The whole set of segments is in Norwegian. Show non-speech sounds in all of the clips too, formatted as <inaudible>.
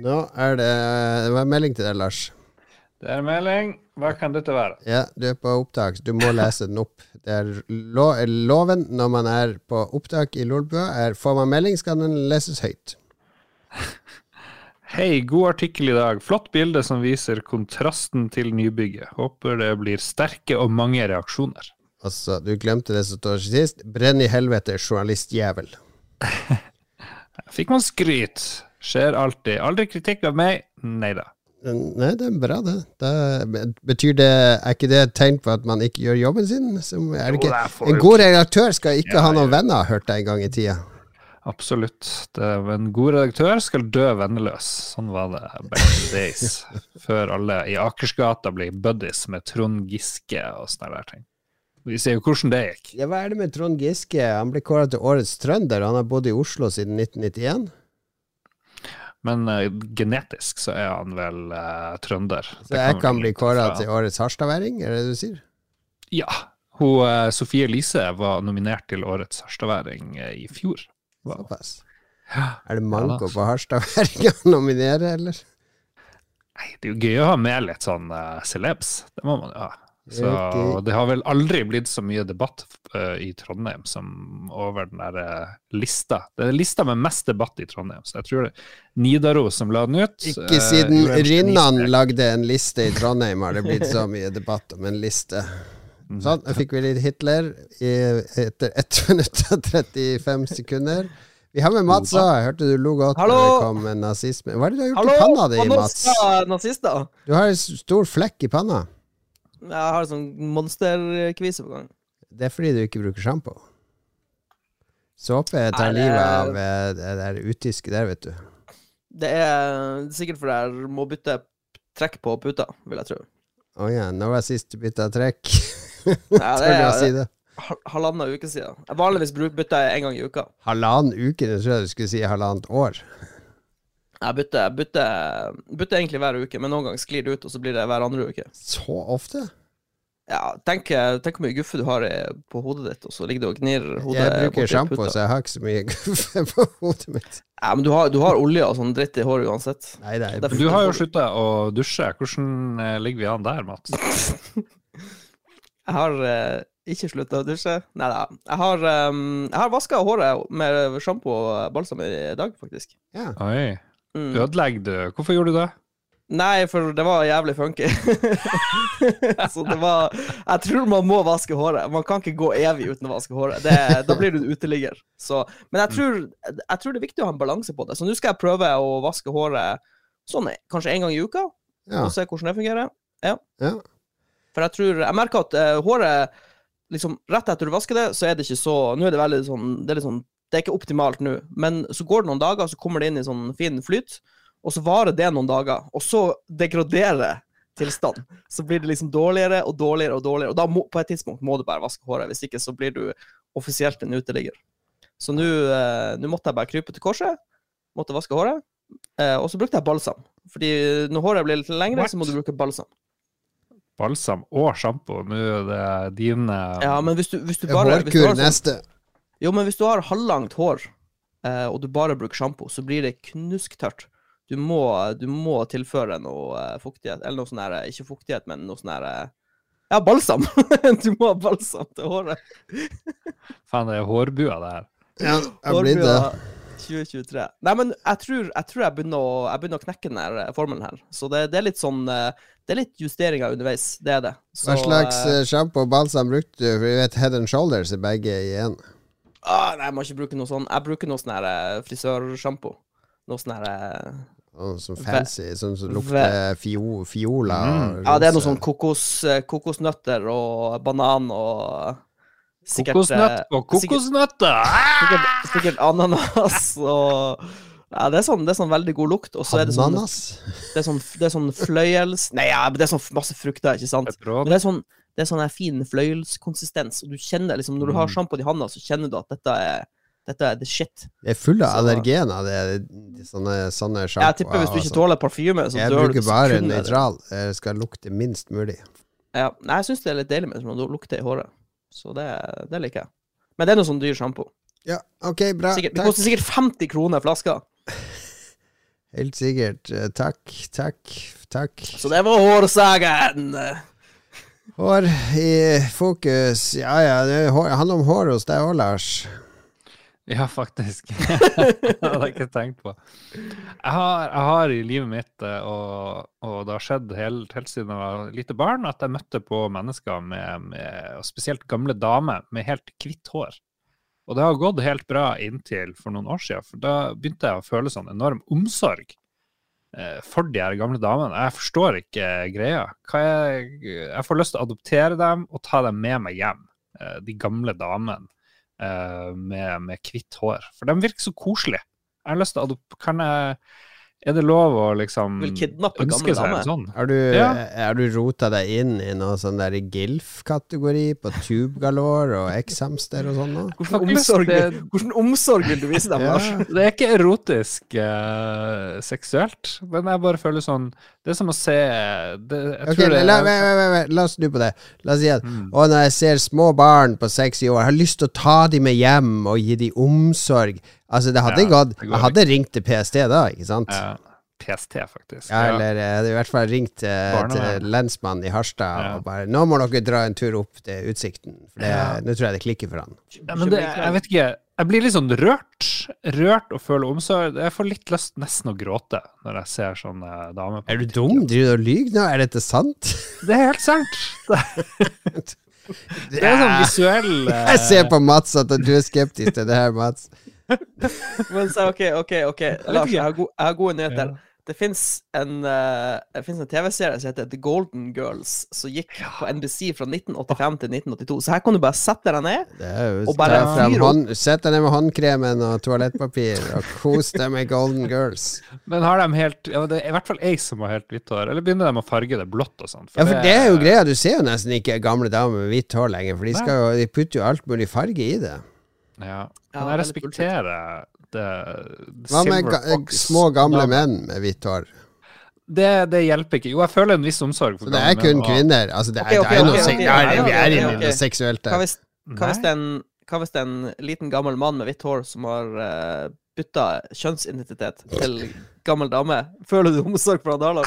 Nå er det Det var en melding til deg, Lars. Det er melding. Hva kan dette være? Ja, du er på opptak. Du må lese den opp. Det er lo loven når man er på opptak i Lolbua, får man melding, skal den leses høyt. <laughs> Hei, god artikkel i dag. Flott bilde som viser kontrasten til nybygget. Håper det blir sterke og mange reaksjoner. Altså, du glemte det som står sist. Brenn i helvete, journalistjævel. <laughs> Fikk man skryt? Skjer alltid. Aldri kritikk av meg? Nei da. Nei, det er bra, det. det. Betyr det Er ikke det et tegn på at man ikke gjør jobben sin? Som, er det ikke, en god redaktør skal ikke ja, ha noen venner, hørte jeg en gang i tida. Absolutt. Det, en god redaktør skal dø venneløs. Sånn var det back in the days. <laughs> Før alle i Akersgata ble buddies med Trond Giske og sånne der ting. Vi ser jo hvordan det gikk. Ja, Hva er det med Trond Giske? Han ble kåra til årets trønder. Han har bodd i Oslo siden 1991. Men uh, genetisk så er han vel uh, trønder. Så jeg kan, kan bli kåra til årets harstadværing, er det det du sier? Ja. Hun, uh, Sofie Elise var nominert til årets harstadværing i fjor. Såpass. Er det manko ja, på harstadværing å nominere, eller? Nei, det er jo gøy å ha med litt sånn celebs. Det må man jo ha. Så okay. det har vel aldri blitt så mye debatt uh, i Trondheim som over den der uh, lista. Det er lista med mest debatt i Trondheim, så jeg tror det er Nidaros som la den ut. Ikke uh, siden Rinnan lagde en liste i Trondheim har det blitt så mye debatt om en liste. Mm. Sånn, da fikk vi litt Hitler i, etter 1 minutt og 35 sekunder. Vi har med Mats òg. Hørte du lo godt Hallo? når det kom nazisme. Hva er det du har gjort Hallo? i panna di, Mats? Nazister. Du har en stor flekk i panna. Jeg har sånn monsterkvise på gang. Det er fordi du ikke bruker sjampo. Såpe tar livet av eh, det der utiske der, vet du. Det er sikkert fordi jeg må bytte trekk på puta, vil jeg tro. Å ja. Når var sist du bytta trekk? ja, <laughs> det er si det? halvannen uke siden. Jeg vanligvis bytter jeg en gang i uka. Halvannen uke? Det tror jeg du skulle si halvannet år. Jeg bytter, bytter, bytter, egentlig hver uke, men noen ganger sklir det ut, og så blir det hver andre uke. Så ofte? Ja, tenk, tenk hvor mye guffe du har på hodet ditt, og så ligger du og gnir hodet Jeg bruker sjampo, så jeg har ikke så mye guffe på hodet mitt. Ja, men du har, du har olje og sånn dritt i håret uansett. Nei, nei. Du har jo slutta å dusje. Hvordan eh, ligger vi an der, Mats? <laughs> jeg har eh, ikke slutta å dusje. Nei da. Jeg har, um, har vaska håret med sjampo og balsam i dag, faktisk. Ja. Oi. Mm. Ødelegger du? Hvorfor gjorde du det? Nei, for det var jævlig funky. <laughs> så det var Jeg tror man må vaske håret. Man kan ikke gå evig uten å vaske håret. Det, da blir du uteligger. Så, men jeg tror, jeg tror, det er viktig å ha en balanse på det. Så nå skal jeg prøve å vaske håret sånn kanskje en gang i uka, ja. og se hvordan det fungerer. Ja. ja. For jeg tror Jeg merker at uh, håret liksom Rett etter du vasker det, så er det ikke så Nå er det veldig sånn Det er litt sånn det er ikke optimalt nå, men så går det noen dager, så kommer det inn i sånn fin flyt, og så varer det noen dager, og så degraderer tilstanden. Så blir det liksom dårligere og dårligere og dårligere, og da må, på et tidspunkt må du bare vaske håret, hvis ikke så blir du offisielt en uteligger. Så nå eh, måtte jeg bare krype til korset, måtte vaske håret, eh, og så brukte jeg balsam. Fordi når håret blir litt lengre, What? så må du bruke balsam balsam og sjampo. Nå er det dine Ja, men hvis du, hvis du bare Hårkur sånn, neste. Jo, men hvis du har halvlangt hår, eh, og du bare bruker sjampo, så blir det knusktørt. Du må, du må tilføre noe eh, fuktighet, eller noe sånn her Ikke fuktighet, men noe sånn her eh, Ja, balsam! <laughs> du må ha balsam til håret. Faen, det er hårbua, det her. Ja, jeg blir det. 2023. Nei, men jeg tror jeg, tror jeg, begynner, å, jeg begynner, å, knekke den her formelen her. Så det, det, er litt sånn Det er litt justeringer underveis. Det er det. Så, Hva slags sjampo og balsam brukte du? For vi vet Head and Shoulders er begge i én. Ah, nei, jeg må ikke bruke noe sånn. Jeg bruker noe sånn her eh, frisørsjampo. Noe sånn her oh, Sånn fancy, sånn som lukter fio, fiola? Mm. Ja, det er noe sånn kokos, eh, kokosnøtter og banan og sikkert Kokosnøtt og kokosnøtter! Sikkert, sikkert, sikkert ananas og ja, det er, sånn, det er sånn veldig god lukt. Og så er det sånn Det er sånn, det er sånn fløyels... Nei, ja, det er sånn masse frukter, ikke sant? Men det er sånn det er sånn fin fløyelskonsistens. Og du kjenner liksom, Når du har sjampo i handa, så kjenner du at dette er dette er the shit. Det er full av allergener, det er sånne, sånne sjampoer. Jeg tipper hvis du ikke tåler parfyme, så jeg dør du Jeg bruker bare nøytral. Det skal lukte minst mulig. Ja, jeg syns det er litt deilig med sånn det lukter i håret. Så det, det, liker jeg. Men det er noe sånn dyr sjampo. Ja, ok, bra. Sikkert, det koster sikkert 50 kroner flaska. <laughs> Helt sikkert. Eh, takk, takk, takk. Så det var hårsagen! Hår i fokus. Ja ja, det handler om hår hos deg òg, Lars. Ja, faktisk. <laughs> det hadde jeg ikke tenkt på. Jeg har, jeg har i livet mitt, eh, og, og, det har skjedd helt, helt siden jeg var lite barn, at jeg møtte på mennesker med, med og spesielt gamle damer med helt hvitt hår. Og det har gått helt bra inntil for noen år siden, for da begynte jeg å føle sånn enorm omsorg for de her gamle damene. Jeg forstår ikke greia. Jeg, jeg, får lyst til å adoptere dem og ta dem med meg hjem, eh, de gamle damene med, med hvitt hår. For de virker så koselige. Jeg har lyst til å Kan jeg er det lov å liksom ønske seg en sånn? Er du, ja. Er du rota deg inn i noe sånn der GILF-kategori på Tube Galore og X-Hamster og sånn? Hvordan, omsorg, hvordan omsorg vil du vise dem, Lars? Ja. <laughs> Det er ikke erotisk uh, seksuelt, men jeg bare føler sånn Det er som å se det, okay, det, la, vent, vent, vent, la, oss snu på det. La oss si at mm. å, når jeg ser små barn på 60 år, jeg har lyst til å ta dem med hjem og gi dem omsorg Altså, det hadde ja, gått det Jeg hadde ringt til PST da, ikke sant? Ja. PST, faktisk. Ja, eller jeg hadde i hvert fall ringt eh, til lensmannen i Harstad ja. og bare 'Nå må dere dra en tur opp til Utsikten', for det, nå tror jeg det klikker for han. Ja, men det, jeg vet ikke Jeg blir litt sånn rørt. Rørt og føler omsorg. Jeg får litt lyst nesten å gråte når jeg ser sånne damer. er du dum? Driver du og lyver nå? Er dette sant? <laughs> Det er helt sant. <laughs> Det er sånn visuell Jeg ser på Mats at du er skeptisk til det her, Mats. <laughs> Men så, OK, OK, ok Lars, jeg har, go jeg har gode nyheter. Ja. Det fins en, uh, en TV-serie som heter The Golden Girls, som gikk ja. på NBC fra 1985 til 1982. Så her kan du bare sette deg ned og bare fyre opp. Sett deg ned med håndkremen og toalettpapir og kos deg med Golden Girls. Men har de helt ja, Det er i hvert fall jeg som har helt hvitt hår. Eller begynner de å farge det blått og sånn? Ja, for det, er jo greia. Du ser jo nesten ikke gamle damer med hvitt hår lenger, for de, jo, de putter jo alt mulig farge i det. Ja. Men jeg respekterer det Hva med ga små, gamle menn med hvitt hår? Det, det, hjelper ikke. Jo, jeg føler en viss omsorg for Så det er kun kvinner? Altså, det er, okay, okay, okay, okay, okay, Vi er inne i noe seksuelt hvis, hva, hvis en, hva hvis det er en liten, gammel mann med hvitt hår som har uh, bytta kjønnsidentitet til gammel dame? Føler du omsorg for han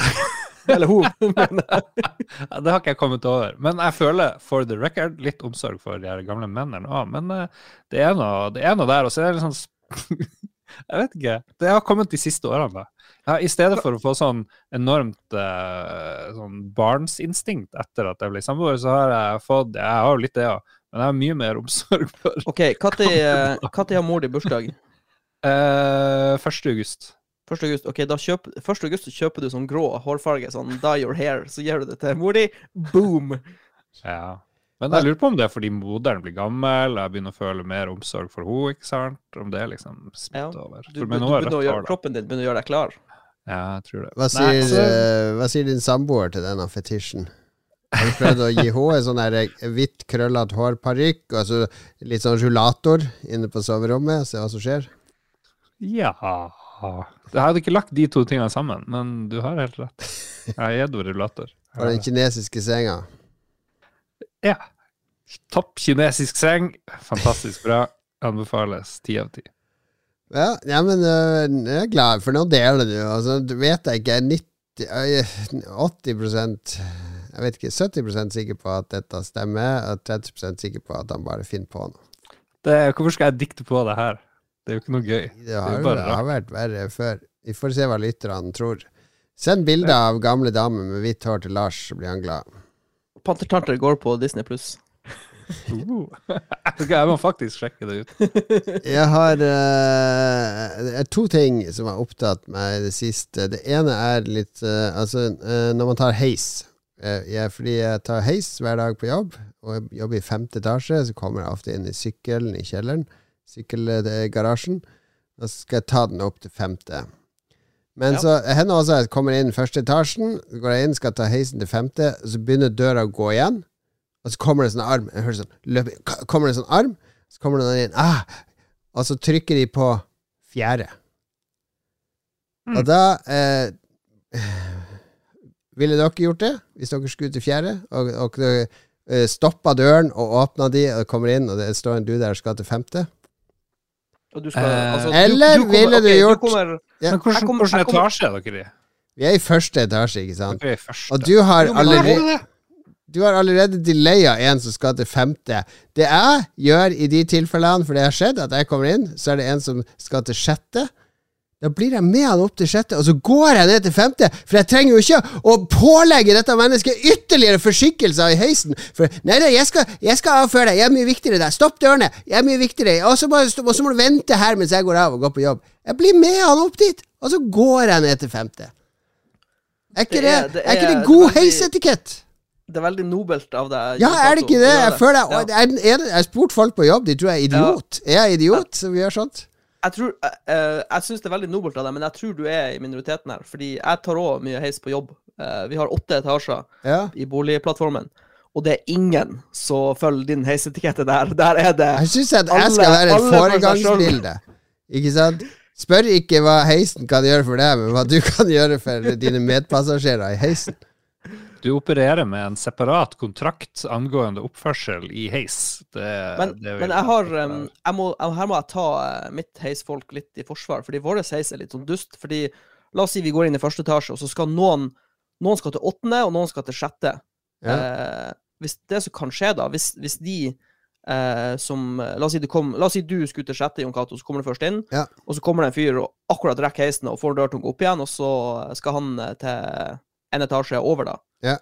Eller hun. <laughs> det har ikke jeg kommet over. Men jeg føler, for the record, litt omsorg for de gamle mennene òg. Men uh, det, er noe, det er noe der. Og så er det litt sånn <laughs> jeg vet ikke. Det har kommet de siste årene. da. Ja, I stedet for å få sånn enormt uh, sånn barnsinstinkt etter at jeg ble samboer, så har jeg fått Jeg har jo litt det òg, men jeg har mye mer omsorg for OK, <laughs> når eh, har mor di bursdag? Uh, 1. august. 1. august, ok, da kjøp, 1. august kjøper du sånn grå hårfarge, sånn dye your hair, så gir du det til mor di. Boom! Ja. Men jeg lurer på om det er fordi moderen blir gammel, jeg begynner å føle mer omsorg for henne, ikke sant? Om det liksom smitter ja. over. Du, du, du begynner å gjøre, kroppen din begynner å gjøre deg klar? Ja, jeg tror det. Hva sier, Nei, så... uh, hva sier din samboer til denne fetisjen? Har du prøvd å gi henne en sånn eh, hvitt, krøllete hårparykk og så litt sånn rullator inne på soverommet? Se hva som skjer? Ja Jeg hadde ikke lagt de to tingene sammen, men du har helt rett. Jeg er gitt rullator. Og <laughs> den kinesiske senga? Ja. Topp kinesisk seng. Fantastisk bra. Anbefales ti av ti. Ja, ja, men uh, jeg er glad, for nå deler du. Altså, du vet jeg ikke 90, 80% Jeg vet ikke, 70% sikker på at dette stemmer, og 30 sikker på at han bare finner på noe. Det, hvorfor skal jeg dikte på det her? Det er jo ikke noe gøy. Det har, det det har vært verre før. Vi får se hva lytterne tror. Send bilder av gamle damer med hvitt hår til Lars, så blir han glad. Pantertanter går på Disney pluss. Uh, <laughs> jeg må faktisk sjekke det ut. <laughs> jeg har uh, to ting som har opptatt meg i det siste. Det ene er litt uh, Altså, uh, når man tar heis jeg, Fordi jeg tar heis hver dag på jobb, og jobber i femte etasje, så kommer jeg ofte inn i sykkelen i kjelleren. Sykkelgarasjen. Da skal jeg ta den opp til femte. Men ja. så hender også at jeg kommer inn første etasjen, så går jeg inn, skal ta heisen til femte, og så begynner døra å gå igjen. Og så kommer det en sånn arm Jeg hører sånn løp, Kommer det en sånn arm, så kommer det noen inn ah, Og så trykker de på fjerde. Mm. Og da eh, Ville dere gjort det, hvis dere skulle til fjerde? Og, og uh, stoppa døren og åpna de, og kommer inn, og det står en du der og skal til femte? Og du skal, Eh, du eller ville du okay, gjort- kommer, Ja. Men hvordan, kommer- hvordan kommer- etasje er dere i? Vi er i første etasje, ikke sant? Første. Og du har allerede Du har allerede delaya en som skal til femte. Det jeg gjør i de tilfellene, for det har skjedd, at jeg kommer inn, så er det en som skal til sjette. Da blir jeg med han opp til sjette, og så går jeg ned til femte. For jeg trenger jo ikke å pålegge dette mennesket ytterligere forsinkelser i heisen. For nei, nei, jeg skal, jeg skal avføre deg. Jeg er mye viktigere der. Stopp dørene. Jeg er mye viktigere. Og så må, du vente her mens jeg går av og går på jobb. Jeg blir med han opp dit, og så går jeg ned til femte. Er ikke Det det, er- det er, ikke det god veldig- heisetikett? Det er veldig nobelt av deg. Ja, er det ikke det? Jeg føler jeg, Ja. jeg, jeg har spurt folk på jobb, de tror jeg er idiot. Er jeg idiot som gjør sånt? Jeg tror uh, Jeg syns det er veldig nobelt av deg, men jeg tror du er i minoriteten her. Fordi jeg tar òg mye heis på jobb. Uh, vi har åtte etasjer Ja. i boligplattformen. Og det er ingen som følger din heisetikette der. Der er det Jeg syns at jeg skal være et foregangsbilde. Ikke sant? Spør ikke hva heisen kan gjøre for deg, men hva du kan gjøre for dine medpassasjerer i heisen. Du opererer med en separat kontrakt angående oppførsel i heis. Det, Men, det men jeg har um, jeg må, Her må jeg ta eh, mitt heisfolk litt i forsvar, fordi vår heis er litt sånn dust. Fordi La oss si vi går inn i første etasje, og så skal noen Noen skal til åttende, og noen skal til sjette. Ja. Eh, hvis det som kan skje, da, hvis, hvis de eh, som La oss si, kom, la oss si du skulle til sjette, Jon Cato, så kommer du først inn. Ja. Og så kommer det en fyr og akkurat rekker heisen og får dørtunga opp igjen, og så skal han eh, til en etasje over, da. Ja.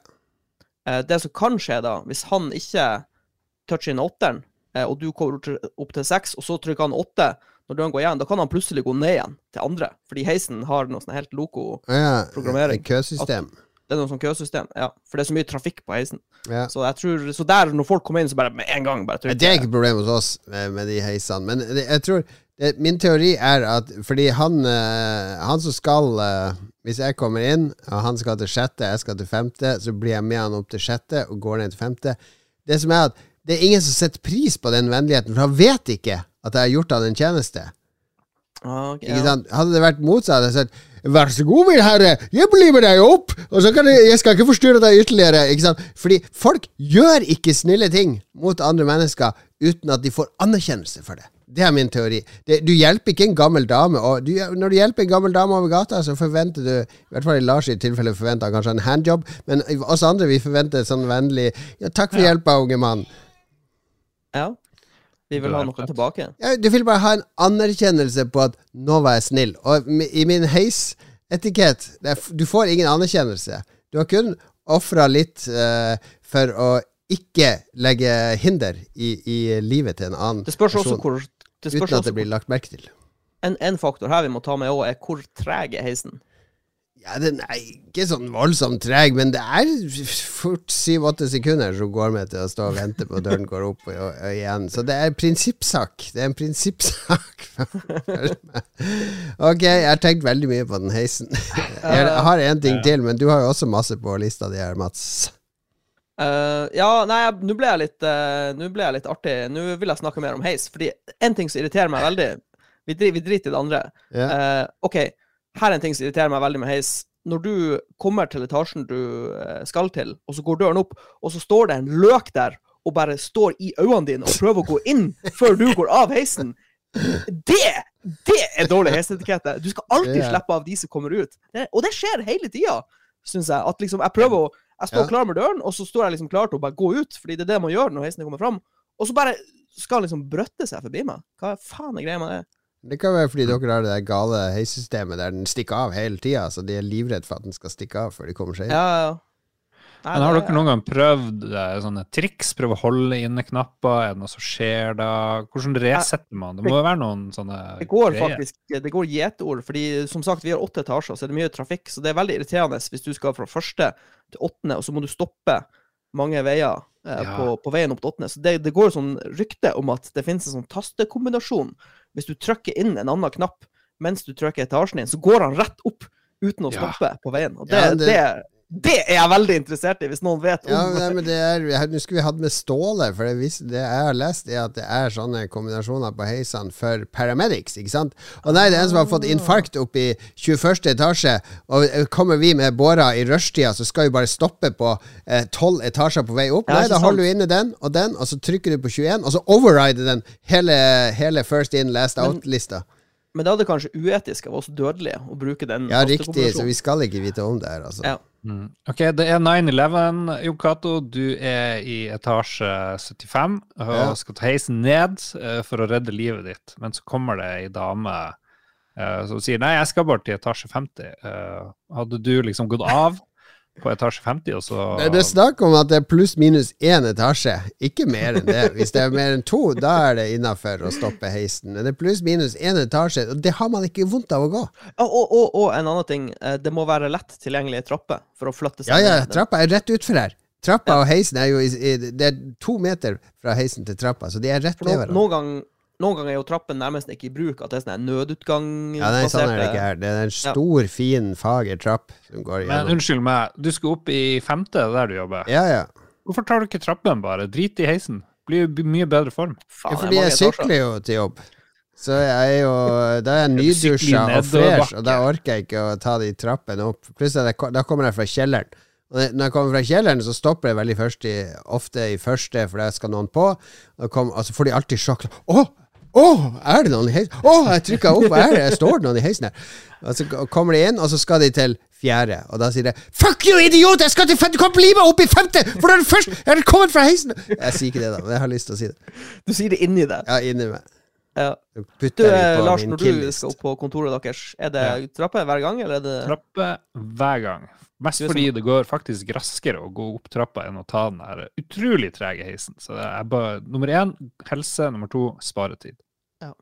Eh, det som kan skje, da, hvis han ikke toucher inn åtteren, eh, og du kommer opp til seks, og så trykker han åtte når døren går igjen, da kan han plutselig gå ned igjen til andre. Fordi heisen har noe sånn helt loco programmering. Ja, køsystem. Det er noe sånn køsystem. Ja, for det er så mye trafikk på heisen. Ja. Så jeg tror, så der, når folk kommer inn, så bare med en gang bare trykker Det er ikke problem hos oss med, de heisene. Men jeg tror Min teori er at fordi han, eh, han som skal eh, Hvis jeg kommer inn, og han skal til sjette, jeg skal til femte, så blir jeg med han opp til sjette og går ned til femte. Det som er at det er ingen som setter pris på den vennligheten, for han vet ikke at jeg har gjort han en tjeneste. Okay, Ikke ja. Hadde det vært motsatt, hadde jeg sagt Vær så god, min herre, jeg blir med deg opp, og så kan jeg, jeg skal ikke forstyrre deg ytterligere. Ikke sant? Fordi folk gjør ikke snille ting mot andre mennesker uten at de får anerkjennelse for det. Det er min teori. Det, du hjelper ikke en gammel dame. Og du, når du hjelper en gammel dame over gata, så forventer du I hvert fall i Lars i tilfelle forventer han kanskje en handjob, men oss andre vi forventer sånn vennlig Ja, takk for Ja. hjelpa, unge mann. ja. Vi vil ha noe tilbake. Ja, du vil bare ha en anerkjennelse på at 'nå var jeg snill'. Og i min heisetikett det Du får ingen anerkjennelse. Du har kun ofra litt uh, for å ikke legge hinder i, i livet til en annen person. Det spørs også person. hvor uten at det blir lagt merke til. en, en faktor her vi må ta med òg, er hvor treg er heisen. Ja, Den er ikke sånn voldsomt treg, men det er fort syv-åtte sekunder som går med til å stå og vente på at døren går opp og, og, igjen. Så det er en prinsippsak. Det er en prinsippsak. <laughs> ok, jeg har tenkt veldig mye på den heisen. <laughs> Jeg har en ting til, men du har jo også masse på lista di her, Mats. Eh, ja, nei, nå ble jeg litt eh, Nå ble jeg litt artig. Nå vil jeg snakke mer om heis. Fordi en ting som irriterer meg veldig Vi, dri, vi driter i det andre. Yeah. Uh, OK, her er en ting som irriterer meg veldig med heis. Når du kommer til etasjen du eh, skal til, og så går døren opp, og så står det en løk der og bare står i øynene dine og prøver å gå inn før du går av heisen. Det, det er dårlig heisetikette. Du skal alltid yeah. slippe av de som kommer ut. Det, og det skjer hele tida, syns jeg. At liksom, jeg prøver å Jeg står Ja. klar med døren, og så står jeg liksom klar til å bare gå ut, fordi det er det man gjør når heisen kommer fram. Og så bare skal liksom brøtte seg forbi meg. Hva faen er greia med det? Det kan være fordi dere har det der gale heissystemet der den stikker av hele tida, så de er livredd for at den skal stikke av før de kommer seg inn. Ja, Ja, ja. Nei, Men har dere noen gang prøvd eh, sånne triks? Prøve å holde inne knapper? Er det noe som skjer da? Hvordan resetter man? Det må jo være noen sånne Det går greier. faktisk Det går gjetord, fordi som sagt, vi har åtte etasjer, så er det mye trafikk. Så det er veldig irriterende hvis du skal fra første til åttende, og så må du stoppe mange veier eh, Ja. på, på veien opp til åttende. Så det, det går sånn rykte om at det finnes en sånn tastekombinasjon. Hvis du trykker inn en annen knapp mens du trykker etasjen din, så går han rett opp uten å Ja. stoppe på veien. Og det, Ja, det- det, Det er jeg veldig interessert i, hvis noen vet om Ja, nei, men det er Nå skulle vi hatt med Ståle, for det, det jeg har lest, er at det er sånne kombinasjoner på heisene for paramedics, ikke sant? Og nei, det er en som har fått infarkt oppe i 21. etasje, og eh, kommer vi med båra i rushtida, så skal vi bare stoppe på eh, 12 etasjer på vei opp. Nei, da sant. holder du inne den og den, og så trykker du på 21, og så overrider den hele, hele first in, last out-lista. Men det er kanskje uetisk av oss dødelige å bruke den Ja, riktig, så vi skal ikke vite om det her, altså. Ja. Mm. Ok, det er 9-11, Jon Cato. Du er i etasje 75 og Ja. skal ta heisen ned eh, for å redde livet ditt. Men så kommer det ei dame eh, som sier nei, jeg skal bare til etasje 50. Eh, hadde du liksom gått av på etasje 50, og så Det, det er snakk om at det er pluss minus én etasje, ikke mer enn det. Hvis det er mer enn to, da er det innafor å stoppe heisen. Men det er pluss minus én etasje, og det har man ikke vondt av å gå. Ja, Og, og, og en annen ting, eh, det må være lett tilgjengelige trapper for å flytte seg Ja, ja, trappa er rett utfor her. Trappa og heisen er jo i, i, Det er to meter fra heisen til trappa, så de er rett ved hverandre. noen ganger noen ganger er jo trappen nærmest ikke i bruk, at det er sånn nødutgang Ja, nei, sånn er det ikke her. Det er en stor, fin, fager trapp som går Men unnskyld meg, du skal opp i femte, er der du jobber. Ja, ja. Hvorfor tar du ikke trappen, bare? Drit i heisen. Blir jo mye bedre form. Faen, ja det fordi jeg sykler jo til jobb. Så jeg er jo Da er jeg <laughs> nydusja og fresh, og da orker jeg ikke å ta de trappene opp. Pluss at da kommer jeg fra kjelleren. Og når jeg kommer fra kjelleren, så stopper jeg veldig først i, ofte i første, for der skal noen på. Og, kom, og så får de alltid sjokk. Å! Å, er det noen i heisen? Å, jeg trykka opp, er det? Står det noen i heisen her? Og så kommer de inn, og så skal de til fjerde. Og da sier de Fuck you, idiot! Jeg skal til femte! Du kan bli med opp i femte! For da er du først! Jeg har kommet fra heisen! Jeg sier ikke det, da, men jeg har lyst til å si det. Du sier det inni deg. Ja, inni meg. Ja. Du, eh, på Lars, når du skal opp på kontoret deres, er det trapper hver gang, eller er det Trappe hver gang. Mest fordi det går faktisk raskere å gå opp trappa enn å ta den der utrolig trege heisen. Så det er bare nummer én helse, nummer to sparetid. Ja.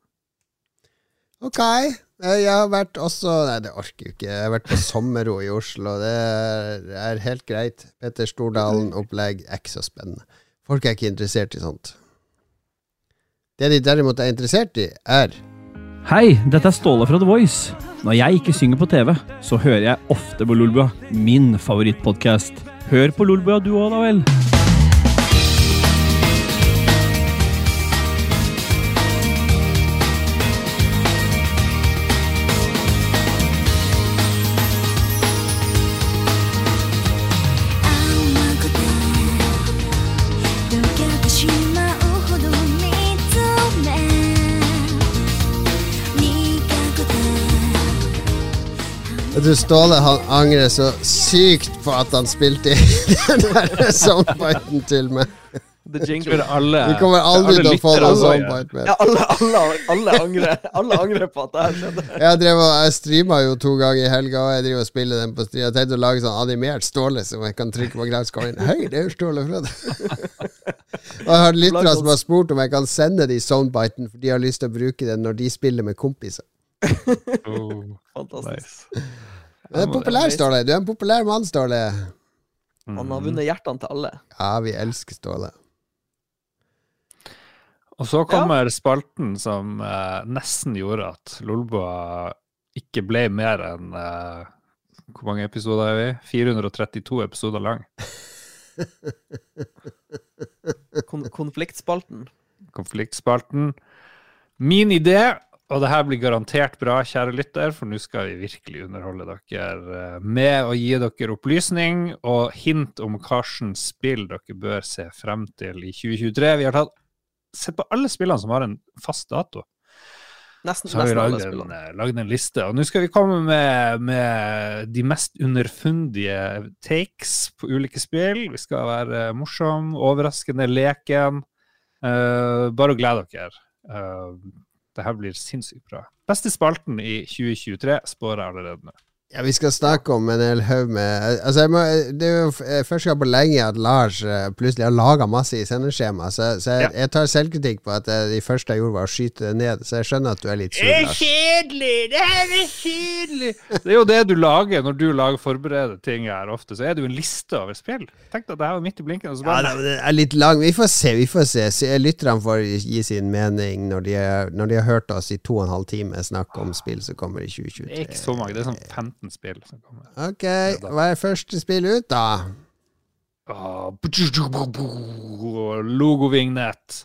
Ok. Eh, Jeg har vært også Nei, det orker jeg ikke. Jeg har vært på sommerro i Oslo. Det er, det er helt greit. Petter Stordalen-opplegg er ikke så spennende. Folk er ikke interessert i sånt. Det de derimot er interessert i, er Hei, dette er Ståle fra The Voice. Når jeg ikke synger på TV, så hører jeg ofte på Lolbua, min favorittpodkast. Hør på Lolbua du òg, da vel. Jeg tror Ståle han angrer så sykt på at han spilte i <laughs> den der soundbiten til meg. the jingle? alle, Vi kommer aldri til å få noen soundbite mer. Ja, alle, alle, alle, angrer, alle angrer på at det her skjedde. Jeg, drev og, jeg streama jo to ganger i helga, og jeg driver og spiller den på stream. Jeg tenkte å lage sånn animert Ståle, som jeg kan trykke på knapp, så Hei, det er jo Ståle fra <laughs> og jeg har lyttere som har spurt om jeg kan sende de soundbiten, for de har lyst til å bruke den når de spiller med kompiser. Oh, <laughs> Fantastisk. nice. Du det er populær, Ståle. Du er en populær mann, Ståle. Han har vunnet hjertene til alle. Ja, vi elsker Ståle. Og så kommer spalten som eh, nesten gjorde at Lolboa ikke ble mer enn eh, Hvor mange episoder er vi? 432 episoder lang. Kon konfliktspalten. Konfliktspalten. Min idé, og det her blir garantert bra, kjære lytter, for nå skal vi virkelig underholde dere eh, med å gi dere opplysning og hint om hvilket spill dere bør se frem til i 2023. Vi har tatt sett på alle spillene som har en fast dato. Nesten, Så har vi lagd en, eh, lagd en liste, og nå skal vi komme med, med de mest underfundige takes på ulike spill. Vi skal være morsom, overraskende, leken. Uh, bare glede dere. Uh, det her blir sinnssykt bra. Beste spalten i 2023 spår jeg allerede nå. Ja, Vi skal snakke om en hel haug med Altså, jeg må, Det er jo eh, første gang på lenge at Lars eh, plutselig har laga masse i sendeskjema. Så, så jeg, jeg tar selvkritikk på at Det de første jeg gjorde, var å skyte det ned. Så jeg skjønner at du er litt sur, Lars. kjedelig! Det her er kjedelig! Det er jo det du lager når du lager forbereder ting her ofte. Så er det jo en liste over spill. Tenk deg at det her var midt i blinken. Og så Ja, men er litt lang. Vi får se. vi får se Så Lytterne får gi sin mening når de, er, når de har hørt oss i to og en halv time snakke om spill som kommer i 2023. Det er ikke så mange, det er sånn 15 15 spill som kommer. Ok, hva er første spill ut, da? Ah, Logovignett.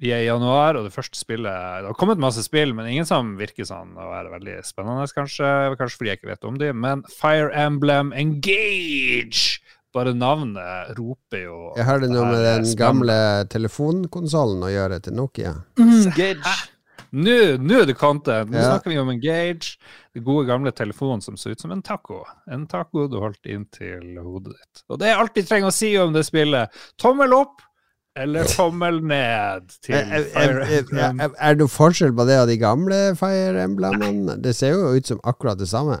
Vi er i januar, og det første spillet Det har kommet masse spill, men ingen som virker sånn å være veldig spennende, kanskje. Kanskje fordi jeg ikke vet om dem. Men Fire Emblem Engage! Bare navnet roper jo Jeg har det noe med den gamle telefonkonsollen å gjøre til Nokia. Gage. Nå nå er det content! Nå Ja. snakker vi om Engage. Den gode, gamle telefonen som så ut som en taco. En taco du holdt inntil hodet ditt. Og det er alt vi trenger å si om det spillet. Tommel opp eller <laughs> tommel ned til Er, er, Fire er, Emblem. er, er det noe forskjell på det og de gamle Fire Emblemene? Det ser jo ut som akkurat det samme.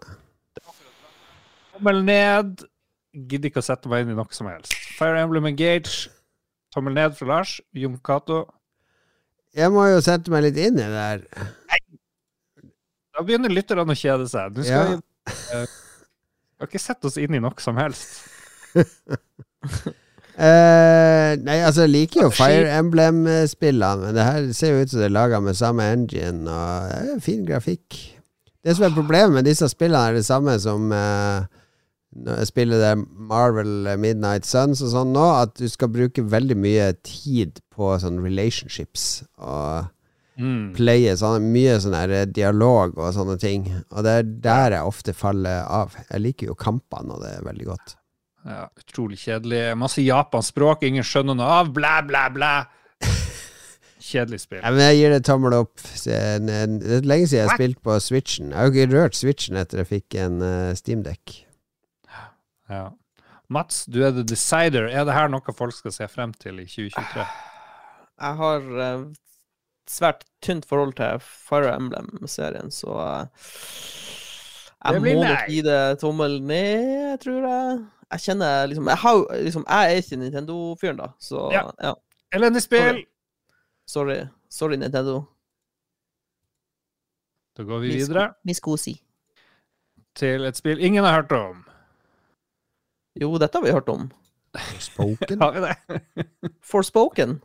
Tommel ned. Gidder ikke å sette meg inn i noe som helst. Fire Emblem Engage. Tommel ned fra Lars. Jon Cato. Jeg må jo sette meg litt inn i det der. Da begynner lytterne å kjede seg. Du skal, Ja. vi, uh, skal ikke sette oss inn i noe som helst. uh, <laughs> nei, altså jeg liker jo Fire Emblem-spillene, men det her ser jo ut som det er laga med samme engine, og det er fin grafikk. Det som er problemet med disse spillene, er det samme som eh, jeg spiller det Marvel Midnight Suns og sånn nå, at du skal bruke veldig mye tid på sånn relationships og Mm. playe sånn, mye sånn her eh, dialog og sånne ting. Og det er der jeg ofte faller av. Jeg liker jo kampene, og det er veldig godt. Ja, utrolig kjedelig. Masse japansk språk, ingen skjønner noe av. Blæ, blæ, blæ. <laughs> Kjedelig spill. Ja, men jeg gir det tommel opp. Det er lenge siden jeg har spilt på Switchen. Jeg har jo ikke rørt Switchen etter jeg fikk en uh, Steamdeck. Ja. Mats, du er the decider. Er det her noe folk skal se frem til i 2023? Jeg har uh, svært tynt forhold til Fire Emblem-serien, så uh, jeg må nok gi det tommel ned, tror jeg. Jeg kjenner liksom Jeg, har, liksom, jeg er ikke Nintendo-fyren, da, så Ja. ja. Elendig spill! Sorry. Sorry, Nintendo. Da går vi videre Miskosi. til et spill ingen har hørt om. Jo, dette har vi hørt om. Forspoken? Har vi det? <laughs> Forspoken.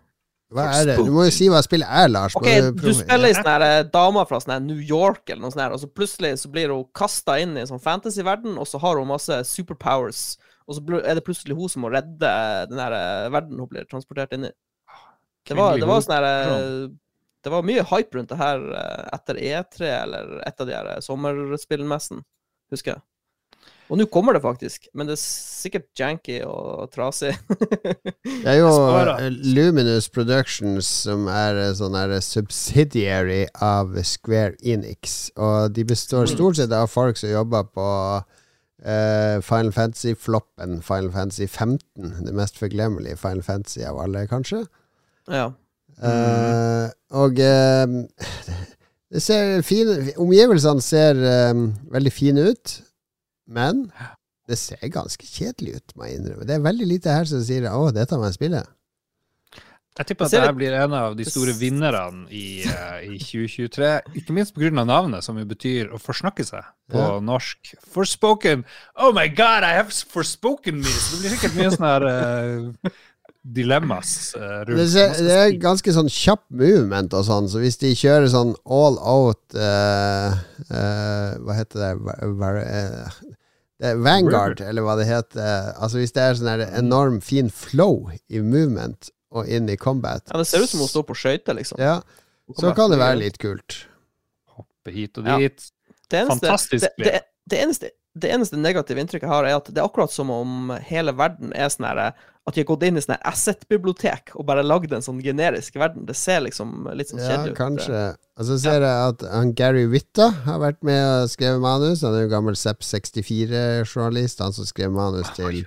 Hva er det? Du må jo si hva spillet er, Lars. Ok, du spiller ei sånn eh, dame fra sånne New York, eller noe sånt, og så plutselig så blir hun kasta inn i en sånn fantasy-verden, og så har hun masse superpowers, og så er det plutselig hun som må redde den her eh, verden hun blir transportert inn i. Det var, det var sånn her eh, Det var mye hype rundt det her eh, etter E3, eller et av de her sommerspillmessene, sommerspillmessen, husker jeg. Og nå kommer det faktisk, men det er sikkert janky og trasig. <laughs> Det er jo eh, Luminous Productions som er eh, sånn her subsidiary av Square Enix. Og de består stort sett av folk som jobber på uh, Final Fantasy-floppen Final Fantasy 15. Det mest forglemmelige Final Fantasy av alle, kanskje. ja. Uh, og uh, <laughs> det ser fine Omgivelsene ser um, veldig fine ut, men det ser ganske kjedelig ut, må jeg innrømme. Det er veldig lite her som sier 'Å, dette må jeg spille'. Jeg tipper at jeg det her blir en av de store vinnerne i, eh, i 2023. Ikke minst pga. navnet, som jo betyr å forsnakke seg på Ja. norsk. Forspoken! Oh my god, I have forspoken me! Så det blir sikkert mye sånne her uh, dilemmas uh, rundt. Det, ser, det er ganske sånn kjapp movement og sånn, så hvis de kjører sånn all out eh, eh, Hva heter det? Vanguard, eller hva det heter. Altså Hvis det er sånn enorm fin flow i movement og inn i combat, ja, det ser ut som hun står på skøyter, liksom. ja, så kan det være litt kult. Hoppe hit og Ja. dit. Det eneste, Fantastisk det, det, det, eneste, det eneste negative inntrykket jeg har, er at det er akkurat som om hele verden er sånn herre At de har gått inn i sånn asset-bibliotek og bare lagd en sånn generisk verden. Det ser liksom litt sånn Ja, kjedelig ut. kanskje. Og så ser jeg at han Gary Witta har vært med og skrevet manus. Han er jo gammel Zepp64-journalist, han som skrev manus til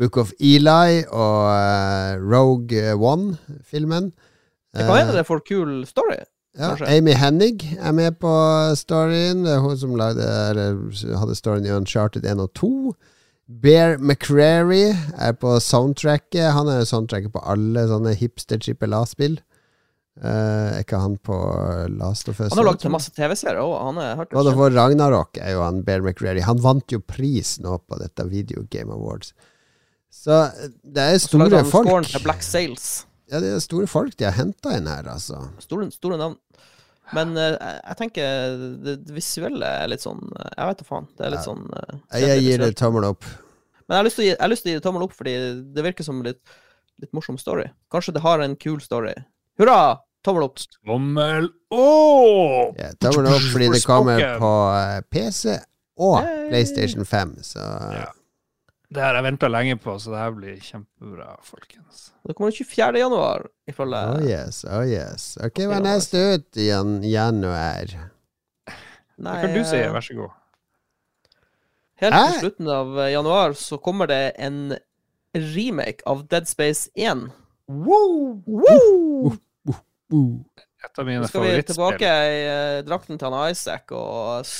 Book of Eli og uh, Rogue One-filmen. Det kan hende det får kul story. Ja. Amy Hennig er med på storyen. Det er hun som lagde, hadde storyen i Uncharted 1 og 2. Bear McCrary er på soundtracket. Han er soundtracket på alle sånne hipster trippel A-spill. Uh, er ikke han på Last of Us? Han har lagd masse TV-serier òg. Han er hørt God Ragnarok er jo han Bear McCreary. Han vant jo pris nå på dette Video Game Awards. Så eh, det er store han scoren til Black Sails. Ja, det er store folk de har henta inn her, altså. Store, store navn. Men uh, jeg, jeg tenker det, det visuelle er litt sånn eh, Jeg vet da faen. Det er litt Ja. sånn uh, Jeg gir det tommel opp. Men jeg har lyst til å gi, jeg har lyst til å gi det tommel opp, fordi det virker som litt, litt morsom story. Kanskje det har en kul story. Hurra! Tommel opp. Tommel opp! Ja, tommel opp fordi det kommer på PC og PlayStation 5, så Ja. Det har jeg venta lenge på, så det her blir kjempebra, folkens. Det kommer 24. januar, ifølge Oh yes, oh yes. Ok, hva er neste ut i jan januar? Nei, Hva kan du si, eh, vær så god. Helt Hæ? til slutten av eh, januar så kommer det en remake av Dead Space 1. Woo! Woo! Et av mine Nå skal vi tilbake i eh, drakten til han Isaac og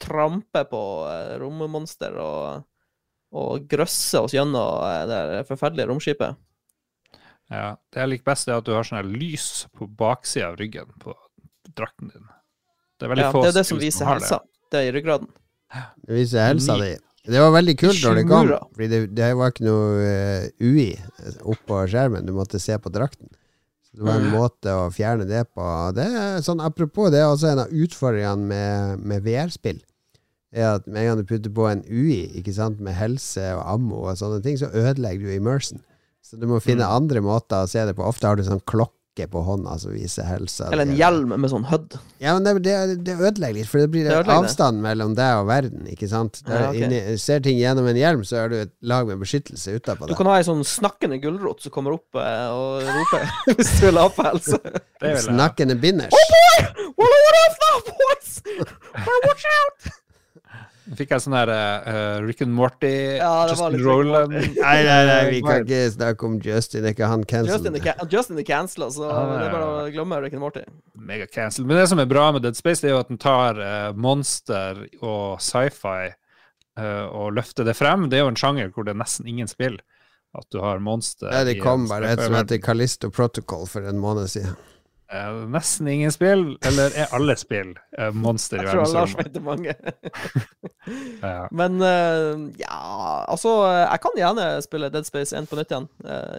trampe på uh, rommonster og, og grøsse oss gjennom eh, det forferdelige romskipet. Ja, det jeg liker best, er at du har sånn lys på baksida av ryggen på drakten din. Det er veldig Ja, få det er det som viser helsa. Det er i ryggraden. Det viser helsa di. Det var veldig kult når det kom, for fordi det, det var ikke noe eh, UI oppå skjermen. Du måtte se på drakten. Så det var en måte å fjerne det på. Det er sånn, apropos, det er også en av utfordringene med, med VR-spill. Er at Med en gang du putter på en UI ikke sant, med helse og ammo, og sånne ting, så ødelegger du immersion. Så du må finne Mm. andre måter å se det på. Ofte har du sånn klokke på hånda som viser helse. Eller en hjelm med sånn HUD. Ja, men det, det, det ødelegger litt, for det blir Det avstand mellom deg og verden. Ikke sant? Der, Ja, okay. inni, ser ting gjennom en hjelm, så er du et lag med beskyttelse utapå Du kan ha ei sånn snakkende gulrot som kommer opp eh, og roper <laughs> hvis du vil ha på helse. <laughs> snakkende binders. Oh boy! Well, what else now, boys? Watch out! Fikk jeg sånn her uh, Rick and Morty, Ja, Justin Roland Nei, nei, nei, vi kan ikke snakke om Justin. Er ikke han cancelled? ca- Justin er cancella, så Ah, det er bare å glemme Rick and Morty. Mega-cancel. Men det som er bra med Dead Space, det er jo at den tar uh, monster og sci-fi uh, og løfter det frem. Det er jo en sjanger hvor det er nesten ingen spill. At du har monster Ja, det kom bare et som heter Callisto Protocol for en måned siden. Eh, nesten ingen spill, eller er alle spill uh, monster i Jeg tror Lars vet det mange. <laughs> Ja. Men uh, ja, altså Jeg kan gjerne spille Dead Space 1 på nytt igjen.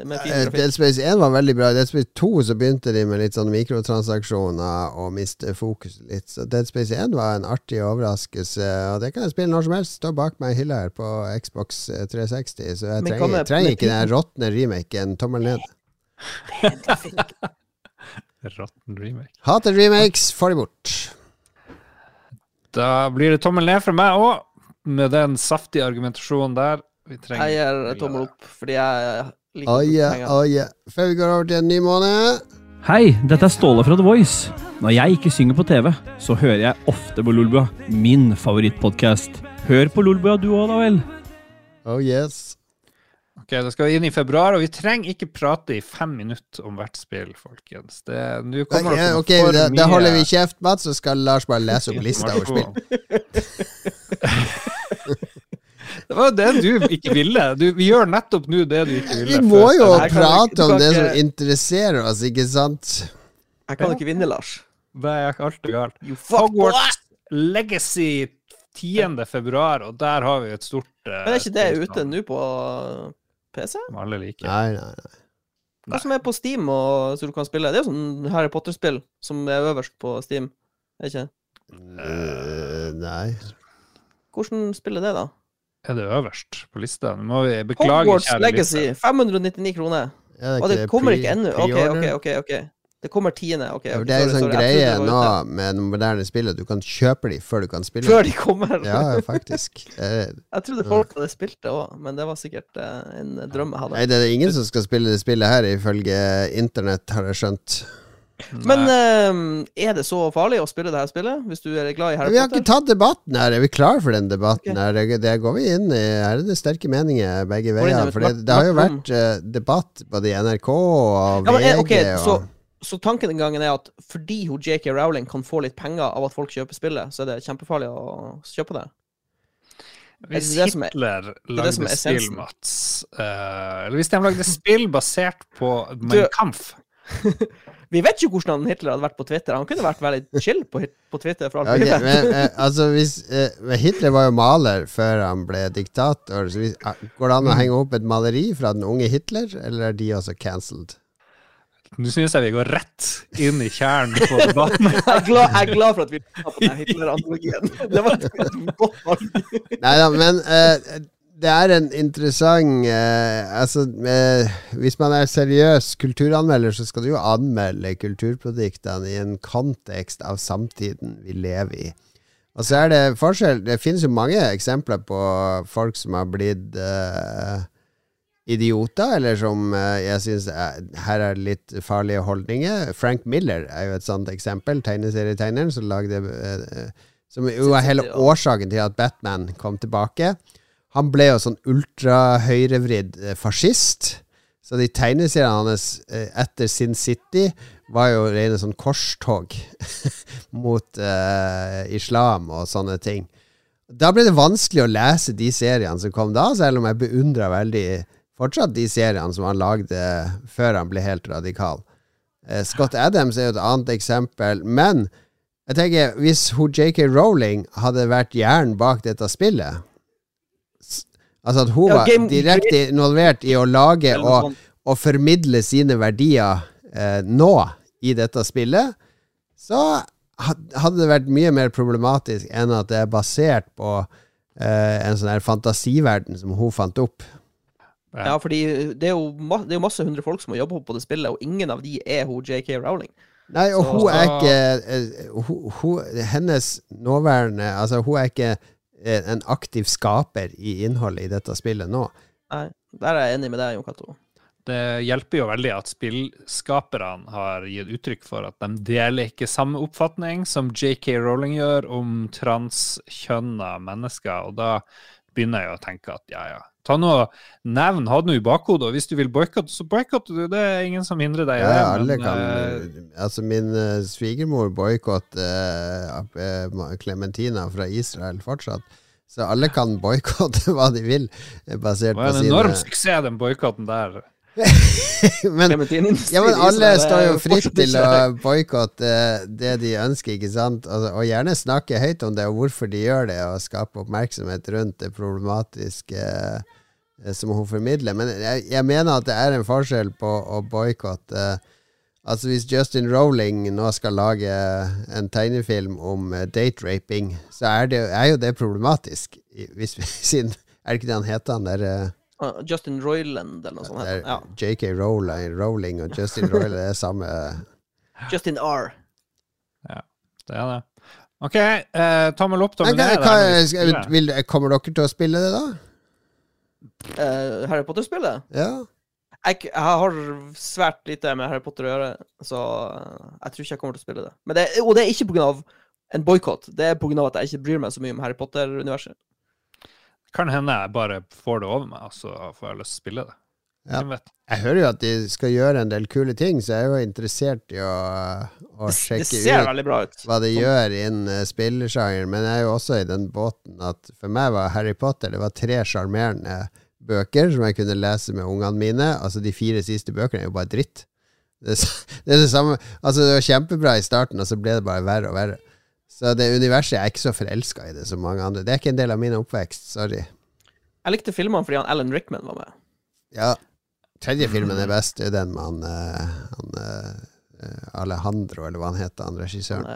med fin. Dead Space 1 var veldig bra. I Dead Space 2 så begynte de med litt sånne mikrotransaksjoner og miste fokus litt. Så Dead Space 1 var en artig overraskelse, og det kan jeg spille når som helst. Står bak meg i hylla her på Xbox eh, 360, så jeg trenger, trenger ikke den råtne remaken. Tommel ned. Rotten remake. Hater remakes, får de bort. Da blir det tommel ned fra meg òg, med den saftige argumentasjonen der. Vi trenger Jeg gir tommel opp fordi jeg liker Oje, penger. oje. Før vi går over til en ny måned Hei, dette er Ståle fra The Voice. Når jeg ikke synger på TV, så hører jeg ofte på Lolbua, min favorittpodkast. Hør på Lolbua du òg, da vel. Oh yes. Ok, Da skal vi inn i februar, og vi trenger ikke prate i fem minutter om hvert spill, folkens. Det, nå kommer okay, det ok, for da, da holder vi kjeft, Mats, så skal Lars bare lese opp lista over spill. <laughs> Det var jo det du ikke ville. Du, vi gjør nettopp nå det du ikke ville. Vi må jo. Jeg ikke- prate om det det som interesserer oss, ikke sant? Jeg kan ikke vinne, Lars. Det er ikke alt er galt. You fuck Hogwarts Legacy 10. februar, og der har vi et stort uh, Men er ikke det ute nå på PC? Alle liker. Nei, nei, nei. Hva som er på Steam, og, så du kan spille? Det er jo sånn Harry Potter-spill som er øverst på Steam. Er det ikke? Eh, nei. Hvordan spiller det, da? Er det øverst på lista? Nå må vi beklage, Hogwarts kjære Legacy, liste. 599 kroner. Er Og det kommer pre- ikke ennå. OK. OK, OK. ok Det kommer tiende. Okay, okay, Det er en sånn greie nå med de moderne spillene. Du kan kjøpe de før du kan spille. Før de kommer. Ja, faktisk. <laughs> Eh, Jeg trodde folk hadde spilt det òg, men det var sikkert eh, en drøm jeg hadde. Nei, det er ingen som skal spille det spillet her, ifølge internett, har jeg skjønt. Men eh, er det så farlig å spille det her spillet, hvis du er glad i Harry Vi har ikke tatt debatten her. Er vi klar for den debatten Okay. her? Det, det går vi inn i. Her er det sterke meninger begge veier. For det, det har jo vært eh, debatt både i NRK og Ja, men, okay, VG ok, så, og så tanken den gangen er at fordi hun JK Rowling kan få litt penger av at folk kjøper spillet, så er det kjempefarlig å kjøpe det. Hvis det er det som er- Hitler det lagde er spill. Mats uh, Eller hvis de lagde spill basert på Du- Mein Kampf <laughs> Vi vet jo hvordan Hitler hadde vært på Twitter. Han kunne vært veldig chill på, på Twitter. for alt Ok, men, uh, altså hvis, uh, Hitler var jo maler før han ble diktator. Så hvis, går det an å henge opp et maleri fra den unge Hitler, eller er de også cancelled? Nå syns jeg vi går rett inn i kjernen på debatten. <laughs> Jeg er glad, jeg er glad for at vi på den Hitler-analogien. Det var et godt valg. Nei da, men uh, det er en interessant uh, Altså, uh, hvis man er seriøs kulturanmelder, så skal du jo anmelde kulturproduktene i en kontekst av samtiden vi lever i. Og så er det forskjell Det finnes jo mange eksempler på folk som har blitt eh, idioter, eller som eh, jeg syns her er litt farlige holdninger. Frank Miller er jo et sånt eksempel. Tegneserietegneren som lagde eh, Som jo er hele årsaken til at Batman kom tilbake. Han ble jo sånn ultrahøyrevridd eh, fascist. Så de tegneseriene hans etter Sin City var jo rene sånn korstog <laughs> mot uh, islam og sånne ting. Da ble det vanskelig å lese de seriene som kom da, selv om jeg beundra veldig fortsatt de seriene som han lagde før han ble helt radikal. Eh, Scott Adams er jo et annet eksempel. Men jeg tenker, hvis hun JK Rowling hadde vært hjernen bak dette spillet Altså at hun ja, var direkte involvert i å lage og, og formidle sine verdier eh, nå i dette spillet, så hadde det vært mye mer problematisk enn at det er basert på eh, en sånn her fantasiverden som hun fant opp. Ja, fordi det er, jo det er jo masse hundre folk som har jobba på det spillet, og ingen av de er hun JK Rowling. Nei, og så, hun er ikke uh, hun, hun, Hennes nåværende Altså, hun er ikke eh, en aktiv skaper i innholdet i dette spillet nå. Nei, der er jeg enig med deg, Jon Cato. Det hjelper jo veldig at spillskaperne har gitt uttrykk for at de deler ikke samme oppfatning som JK Rowling gjør om transkjønna mennesker, og da begynner jeg å tenke at ja, ja, Ta noe Nevn ha det nå i bakhodet, og hvis du vil boikotte, så boikotter du. Det er ingen som hindrer deg i det. Ja, alle men, kan uh, Altså, min uh, svigermor boikotter Klementina uh, fra Israel fortsatt. Så alle kan boikotte <laughs> hva de vil, basert på sine Det var en enorm suksess, den boikotten der. Men, ja, men alle står jo fritt til å boikotte det de ønsker, ikke sant? Og, og, gjerne snakke høyt om det, og hvorfor de gjør det, og skape oppmerksomhet rundt det problematiske eh, som hun formidler. Men jeg, jeg, mener at det er en forskjell på å boikotte eh, Altså Hvis Justin Rowling nå skal lage en tegnefilm om date-raping, så er, det, er, jo det problematisk. Hvis, <laughs> siden, er det ikke det han heter, han der uh, Justin Royland eller noe sånt. Ja. JK Rowling, Rowling og Justin Royland er samme <laughs> Justin R. Ja, det er det. OK, uh, tommel opp, tommel ned. Kommer dere til å spille det, da? Uh, Harry Potter-spillet? Ja. Jeg, jeg, har svært lite med Harry Potter å gjøre, så jeg tror ikke jeg kommer til å spille det. det og det er ikke pga. en boikott, det er pga. at jeg ikke bryr meg så mye om Harry Potter-universet. Kan hende jeg bare får det over meg, og så får jeg lyst til å spille det. Ja. Jeg hører jo at de skal gjøre en del kule ting, så jeg er jo interessert i å, å sjekke ut, ut, hva de gjør innen uh, spillsjangeren. Men jeg er jo også i den båten at for meg var Harry Potter Det var tre sjarmerende bøker som jeg kunne lese med ungene mine. Altså De fire siste bøkene er jo bare dritt. Det, <laughs> det er det samme Altså Det var kjempebra i starten, og så ble det bare verre og verre. Så det universet jeg er ikke så forelska i det som mange andre. Det er ikke en del av min oppvekst. Sorry. Jeg likte filmene fordi han Alan Rickman var med. Ja. Tredje filmen er best. Det er den med han, uh, han uh, Alejandro, eller hva han heter, han regissøren.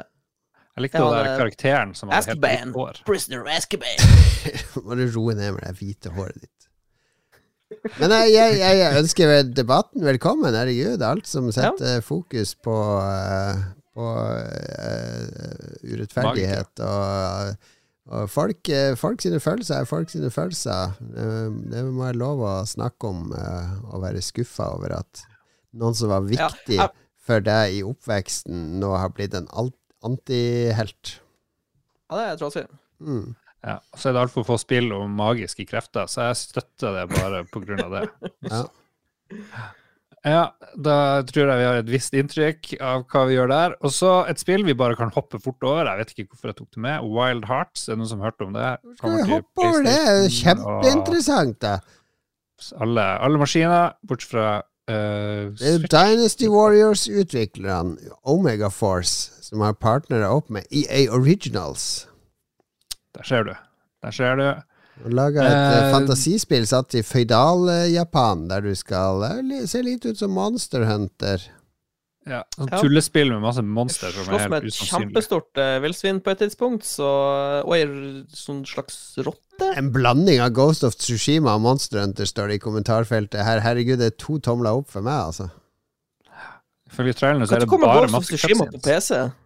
Jeg likte den der karakteren som hadde helt hvitt hår. Prisoner Azkaban. <laughs> Må du roe ned med det hvite håret ditt. Men jeg, jeg, jeg, ønsker debatten velkommen. Herregud. Alt som setter ja. fokus på, uh, på uh, urettferdighet og, og folk, uh, folk, sine følelser er folk sine følelser. Uh, det må være lov å snakke om å være skuffa over at noen som var viktig ja. for deg i oppveksten, nå har blitt en antihelt. Ja, det er trasig. Mm. Ja, så er det altfor få spill om magiske krefter, så jeg støtter det bare på grunn av det. ja. <laughs> Ja, da tror jeg vi har et visst inntrykk av hva vi gjør der. Og så et spill vi bare kan hoppe fort over. Jeg vet ikke hvorfor jeg tok det med. Wild Hearts, er det noen som har hørt om det? Skal vi hoppe over det? Er kjempeinteressant, da. Alle, alle maskiner, bortsett fra uh, Det er Dynasty Warriors-utviklerne, Omega Force, som har partnere opp med EA Originals. Der ser du. Der ser du. Laga et uh, fantasispill satt i føydal-Japan, der du skal uh, se litt ut som Monster Hunter. Ja, sånn Ja. tullespill med masse monster som er helt usannsynlig. Slåss med et kjempestort uh, villsvin på et tidspunkt, så, og ei sånn slags rotte. En blanding av Ghost of Tsushima og Monster Hunter står det i kommentarfeltet her. Herregud, det er to tomler opp for meg, altså. Ifølge traileren så er det bare Ghost masse Tsushima på cutscenes. PC?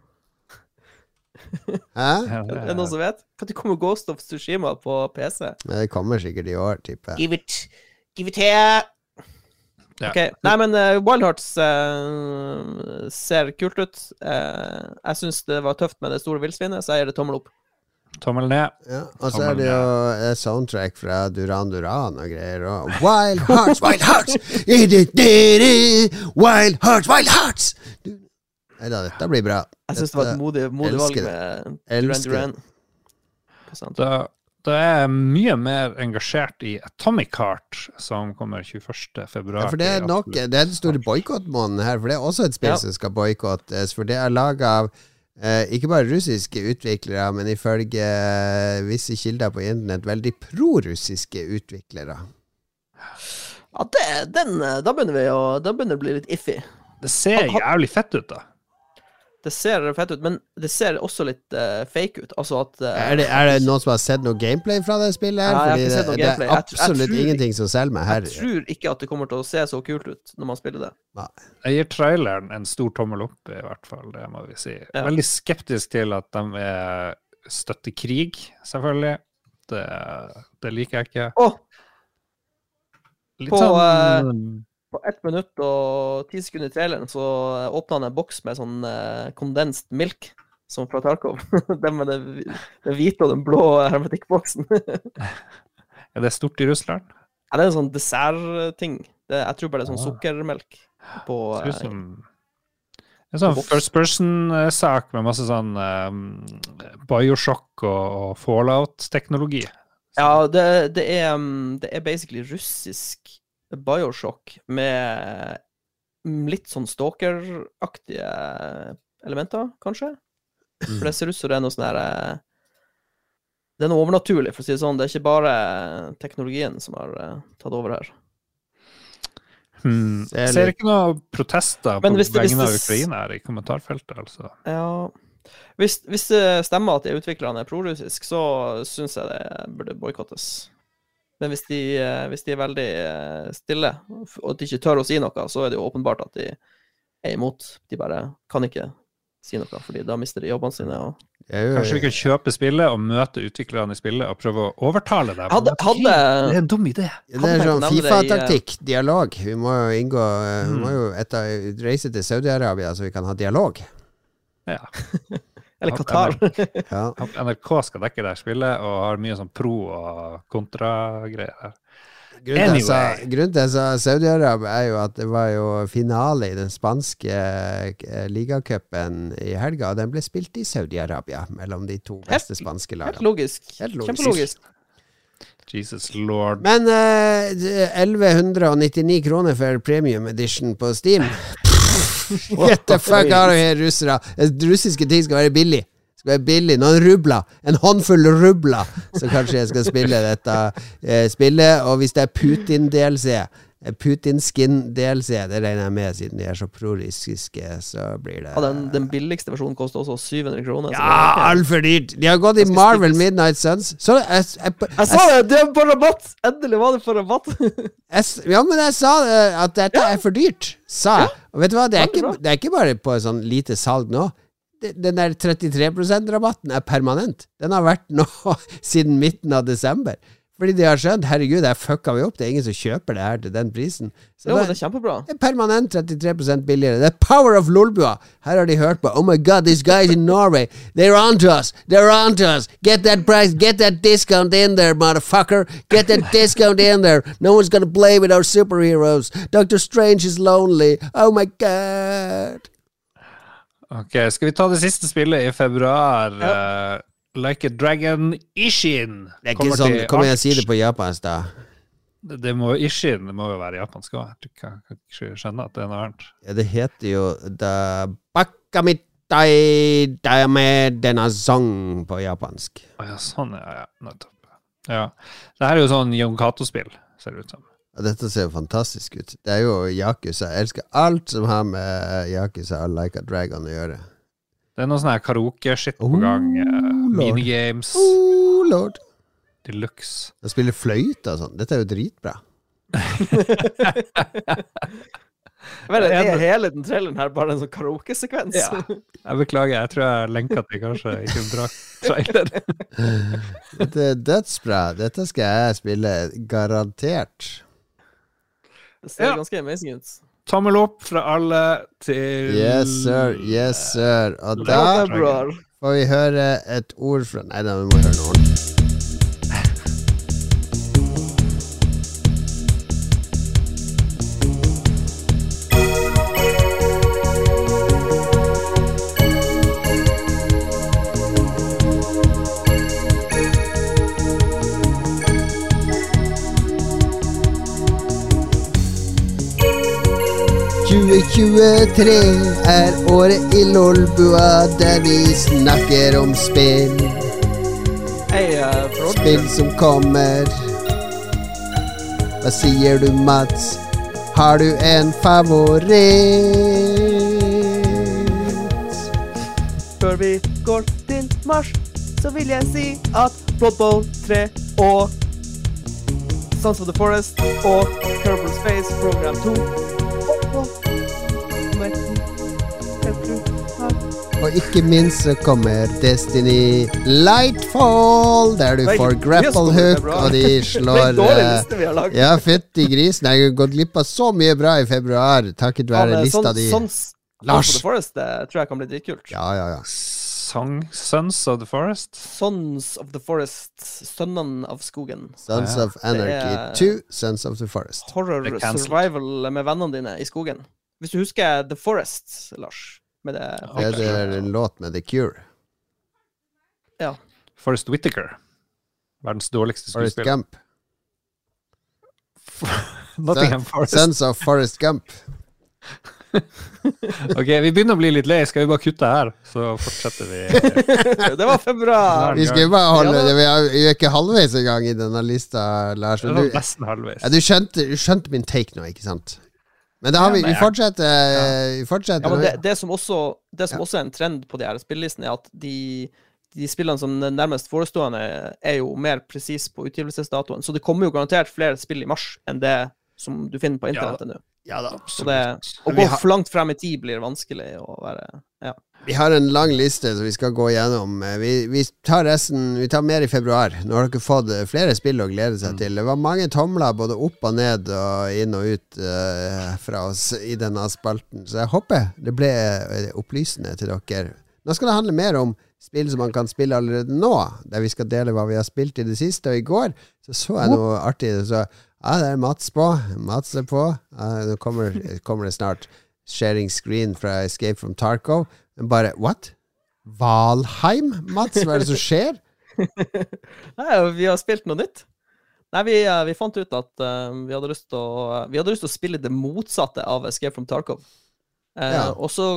Hæ? Ja, det Er det noen som vet? Når kommer Ghost of Tsushima på PC? Det kommer sikkert i år, tipper jeg. Give it Give it here! Ja. Okay. Nei, men uh, Wild Hearts uh, ser kult ut. Uh, jeg syns det var tøft med det store villsvinet, så jeg gir det tommel opp. Tommel ned. Ja, og så er det jo eh, soundtrack fra Duran Duran og greier. Og Wild Hearts, Wild <laughs> Hearts! Wild Hearts, Wild Hearts! Nei da, dette blir bra. Jeg syns det var et modig, modig valg med Duran Duran. Da, da er jeg mye mer engasjert i Atomic Heart, som kommer 21. februar. Ja, for det er nok Det er den store boikottmåneden her, for det er også et spill Ja. som skal boikottes. For det er laga av eh, ikke bare russiske utviklere, men ifølge eh, visse kilder på internett veldig prorussiske utviklere. Ja, det, den, eh, da begynner vi å Da begynner det å bli litt iffy. Det ser jævlig fett ut, da. Det ser fett ut, men det ser også litt uh, fake ut. Altså at uh, Er det, er det noen som har sett noe gameplay fra det spillet? her? Ja, jeg har Fordi ikke sett det, noe det gameplay. er Jeg jeg absolutt tror ingenting som selger meg her. Jeg tror ikke at det kommer til å se så kult ut når man spiller det. Jeg gir traileren en stor tommel opp, i hvert fall. Det må vi si. Ja. Veldig skeptisk til at de er støtter krig, selvfølgelig. Det, det liker jeg ikke. Å, Litt På, sånn på ett minutt og ti sekunder i traileren så åpna han en boks med sånn uh, milk, som fra Tarkov. <laughs> den med den hvite og den blå hermetikkboksen. <laughs> Er det stort i Russland? Ja, det er en sånn dessertting. Jeg tror bare det er sånn Ah. sukkermelk på eh, som en sånn first person-sak med masse sånn um, Bioshock og, og Fallout-teknologi. Ja, det, det, er, um, det er basically russisk Bioshock med mm, litt sånn stalker-aktige elementer, kanskje. For det ser ut som det er noe sånn her eh, Det er noe overnaturlig, for å si det sånn. Det er ikke bare teknologien som har eh, tatt over her. Hmm. Jeg ser ikke noen protester på hvis vegne av Ukraina her i kommentarfeltet, altså. Ja Hvis, hvis det stemmer at de utviklerne er prorussiske, så syns jeg det burde boikottes. Men hvis de, eh, hvis de er veldig eh, stille, og at de ikke tør å si noe, så er det jo åpenbart at de er imot. De bare kan ikke si noe, fordi da mister de jobbene sine. Og... Jo- Kanskje vi kan kjøpe spillet og møte utviklerne i spillet og prøve å overtale dem? Hadde, hadde Det er en dum idé. Det er sånn eh, Fifa-taktikk, dialog. Vi må jo inngå Vi Mm. må jo etter, reise til Saudi-Arabia så vi kan ha dialog. Ja. <laughs> Eller Qatar. <laughs> Ja. NRK skal dekke det spillet og har mye sånn pro- og kontragreier. Grunnen til Anyway. grunnen til jeg sa Saudi-Arabia, er jo at det var jo finale i den spanske eh, ligacupen i helga, og den ble spilt i Saudi-Arabia mellom de to beste spanske Helt lagene. logisk. Helt logisk. Kjempelogisk. Jesus lord. Men eh, 1199 kroner for premium edition på Steam. Get the fuck out of here, russere. Russiske ting skal være billig. Skal være billig. Noen rubler. En håndfull rubler. Så kanskje jeg skal spille dette eh, spillet. Og hvis det er Putin-DLC eh, Putin-skin-DLC, det regner jeg med, siden de er så prorussiske, så blir det Ja, den, den billigste versjonen koster også 700 kroner. er Ja, altfor dyrt! De har gått i Marvel stikkes. Midnight Suns. Så jeg, jeg, jeg, Jeg sa det! Det er på rabatt! Endelig var det på rabatt! <laughs> Ja, men jeg sa det, at dette er for dyrt, sa jeg. Og vet du hva, det er, ikke, det er ikke bare på sånn lite salg nå. Den der 33 %-rabatten er permanent. Den har vært nå <laughs> siden midten av desember. Fordi de har skjønt herregud, her fucka vi opp. Det er ingen som kjøper det her til den prisen. Så Jo, det det er kjempebra. Det er permanent 33 billigere. Er power of Lolbua! Her har de hørt på Oh my god, these guys in Norway, they're on to us! They're on to us! Get that price, get that discount in there, motherfucker! Get that <laughs> discount in there! No one's gonna play with our superheroes! Doctor Strange is lonely! Oh my god! Ok, skal vi ta det siste spillet i februar? Eh, like a Dragon Ishin. Det er ikke sånn Kom igjen, si det på japansk, da. Det, det må, Ishin det må jo være japansk òg. kan kan ikke skjønne at det er noe annet. Ja, det heter jo Da Bakamitai Dame Denazong på japansk. Å ja, sånn, ja. ja, Nettopp. Ja. Det her er jo sånn Jon Cato-spill, ser det ut som. Dette ser jo fantastisk ut. Det er jo Yakuza. Jeg elsker alt som har med Yakuza og Like a Dragon å gjøre. Det er noe sånn her karaoke-shit på gang. eh, Oh, lord. minigames. Oh, lord. Deluxe. De spiller fløyte og sånn. Dette er jo dritbra. <laughs> Vet, er hele den traileren her bare en sånn karaokesekvens? Ja. Jeg beklager, jeg tror jeg lenka til kanskje ikke en bra trailer. <laughs> Dette er dødsbra. Dette skal jeg spille garantert. Det ser Ja. ganske amazing ut. Tommel opp fra alle til Yes, sir. Yes, sir. Og Det da. Får vi høre et ord fra Nei da, vi må høre noe ordentlig. «2023 er året i Lolbua der vi snakker om spill. Hey, uh, Spill som kommer. Hva sier du, Mats? Har du en favoritt? Før vi går til mars, så vil jeg si at Blood Bowl 3 og Sons of the Forest og Curble Space Program 2 Og ikke minst så kommer Destiny Lightfall, der du får grapple hook, og de <laughs> Det er slår en dårlig liste vi har. Ja, fytti grisen. Jeg har gått glipp av så mye bra i februar takket være Faen, lista sånn- di. Sons Lars. of the Forest det tror jeg kan bli dritkult. Ja, ja, ja. Song, Sons of the Forest. Sons of the Forest, Sønnene av skogen. Sons Ja. of Anarchy er- 2, Sons of the Forest. Horror survival med vennene dine i skogen. Hvis du husker The Forest, Lars. Med det Det er en låt med The Cure. Ja. Forest Whittaker. Verdens dårligste Forest Forrest Gump. <laughs> Nottingham Forest. Sons of Forest Gump. <laughs> Ok, vi begynner å bli litt lei. Skal vi bare kutte her, så fortsetter vi? <laughs> Det var februar! Vi skal jo bare holde Ja. Vi er er ikke halvveis engang i denne lista, Lars. Det du, nesten halvveis. ja, du, skjønte, du skjønte min take nå, ikke sant? Men da har vi, vi fortsetter, vi fortsetter Ja, men det, det som, også, det som også er en trend på de her spillelistene, er at de, de spillene som er nærmest forestående, er jo mer presis på utgivelsesdatoen. Så det kommer jo garantert flere spill i mars enn det som du finner på internettet nå. Ja da. Så det, å gå for langt frem i tid blir vanskelig å være Ja. Vi har en lang liste som vi skal gå gjennom. Eh, Vi, vi tar resten Vi tar mer i februar. Nå har dere fått eh, flere spill å glede seg til. Det var mange tomler både opp og ned og inn og ut uh, fra oss i denne spalten, så jeg håper det ble opplysende til dere. Nå skal det handle mer om spill som man kan spille allerede nå, der vi skal dele hva vi har spilt i det siste. Og i går så så jeg noe artig. Så, ja, det er Mats på. Mats er på. Ja, nå kommer, kommer det snart. Sharing screen fra Escape from Tarkov. Bare what? Valheim? Mats, hva er det som skjer? <laughs> Nei, vi har spilt noe nytt. Nei, vi, eh, vi fant ut at uh, vi, hadde lyst til å, vi hadde lyst til å spille det motsatte av Escape from Tarkov. Uh, Ja. Og så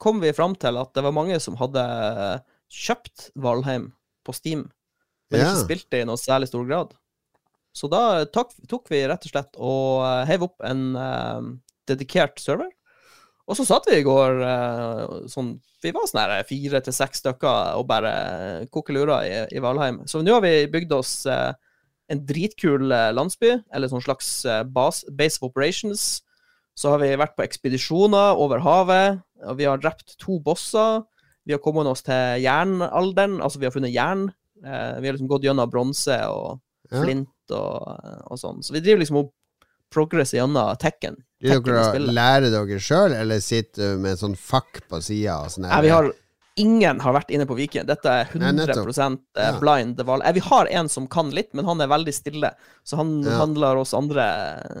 kom vi fram til at det var mange som hadde kjøpt Valheim på Steam, men Ja. ikke spilt det i noe særlig stor grad. Så da tok, tok vi rett og slett og eh, heiv opp en uh, dedikert server. Og så satt vi i går eh, sånn Vi var sånn fire til seks stykker og bare kokelura i, i Valheim. Så nå har vi bygd oss eh, en dritkul eh, landsby, eller sånn slags eh, bas, base of operations. Så har vi vært på ekspedisjoner over havet, og vi har drept to bosser. Vi har kommet oss til jernalderen, altså vi har funnet jern. Eh, vi har liksom gått gjennom bronse og flint og, og sånn. Så vi driver liksom og progresser gjennom tekken. Vil dere lære dere sjøl, eller sitter du med en sånn fakk på sida? Sånn Nei, vi har Ingen har vært inne på Viken. Dette er 100 Nei, blind. Ja. Eh, Vi har en som kan litt, men han er veldig stille. Så han, Ja. han lar oss andre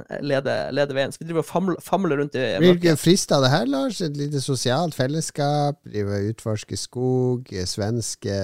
eh, lede, lede veien. Så vi driver og famler, famler rundt i mørket. Hvilke av det her, Lars? Et lite sosialt fellesskap? Drive og utforske skog? Svenske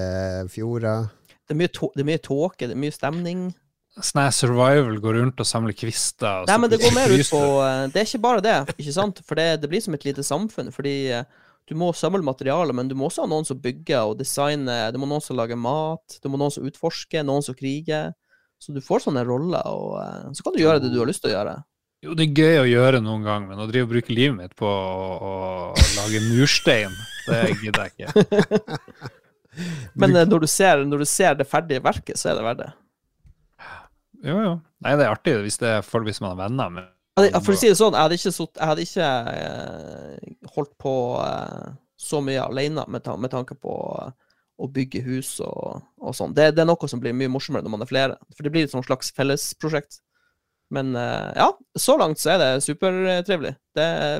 fjorder? Er det er mye tåke, det er mye stemning. Sånn survival, går rundt og samler kvister. og Nei, men det går mer ut på det. eh, er ikke bare det, ikke sant? For det, det blir som et lite samfunn. Fordi eh, du må samle materiale, men du må også ha noen som bygger og designer. Det må noen som lager mat, det må noen som utforsker, noen som kriger. Så du får sånne roller, og eh, så kan du gjøre det du har lyst til å gjøre. Jo, det er gøy å gjøre noen gang, men å drive og bruke livet mitt på å, å lage murstein, det gidder jeg ikke. <laughs> Men når du, ser, når du ser det ferdige verket, så er det verdt det. Jo, jo. Nei, det er artig hvis, det er folk, hvis man er venner med hadde- For å si det sånn, jeg hadde ikke, sutt- jeg hadde ikke eh, holdt på eh, så mye alene med, med tanke på eh, å bygge hus og, og sånn. Det, det er noe som blir mye morsommere når man er flere, for det blir et sånn slags fellesprosjekt. Men ja, så langt så er det supertrivelig.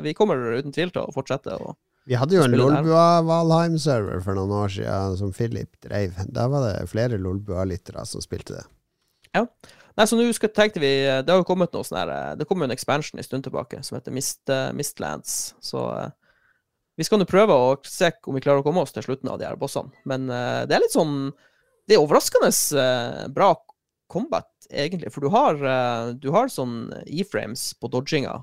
Vi kommer uten tvil til å fortsette. å Vi hadde jo en. Lolbua Valheim-server for noen år siden som Philip drev. Da var det flere Lolbua-lyttere som spilte det. Nei, så nå tenkte vi Det har jo kommet noe sånn her eh, Det kom jo en expansion en stund tilbake som heter Mist, eh, Mistlands. Så eh, vi skal nå prøve å se om vi klarer å komme oss til slutten av de her bossene. Men eh, det er litt sånn Det er overraskende eh, bra combat, egentlig. For du har, eh, du har sånn E-frames på dodginga.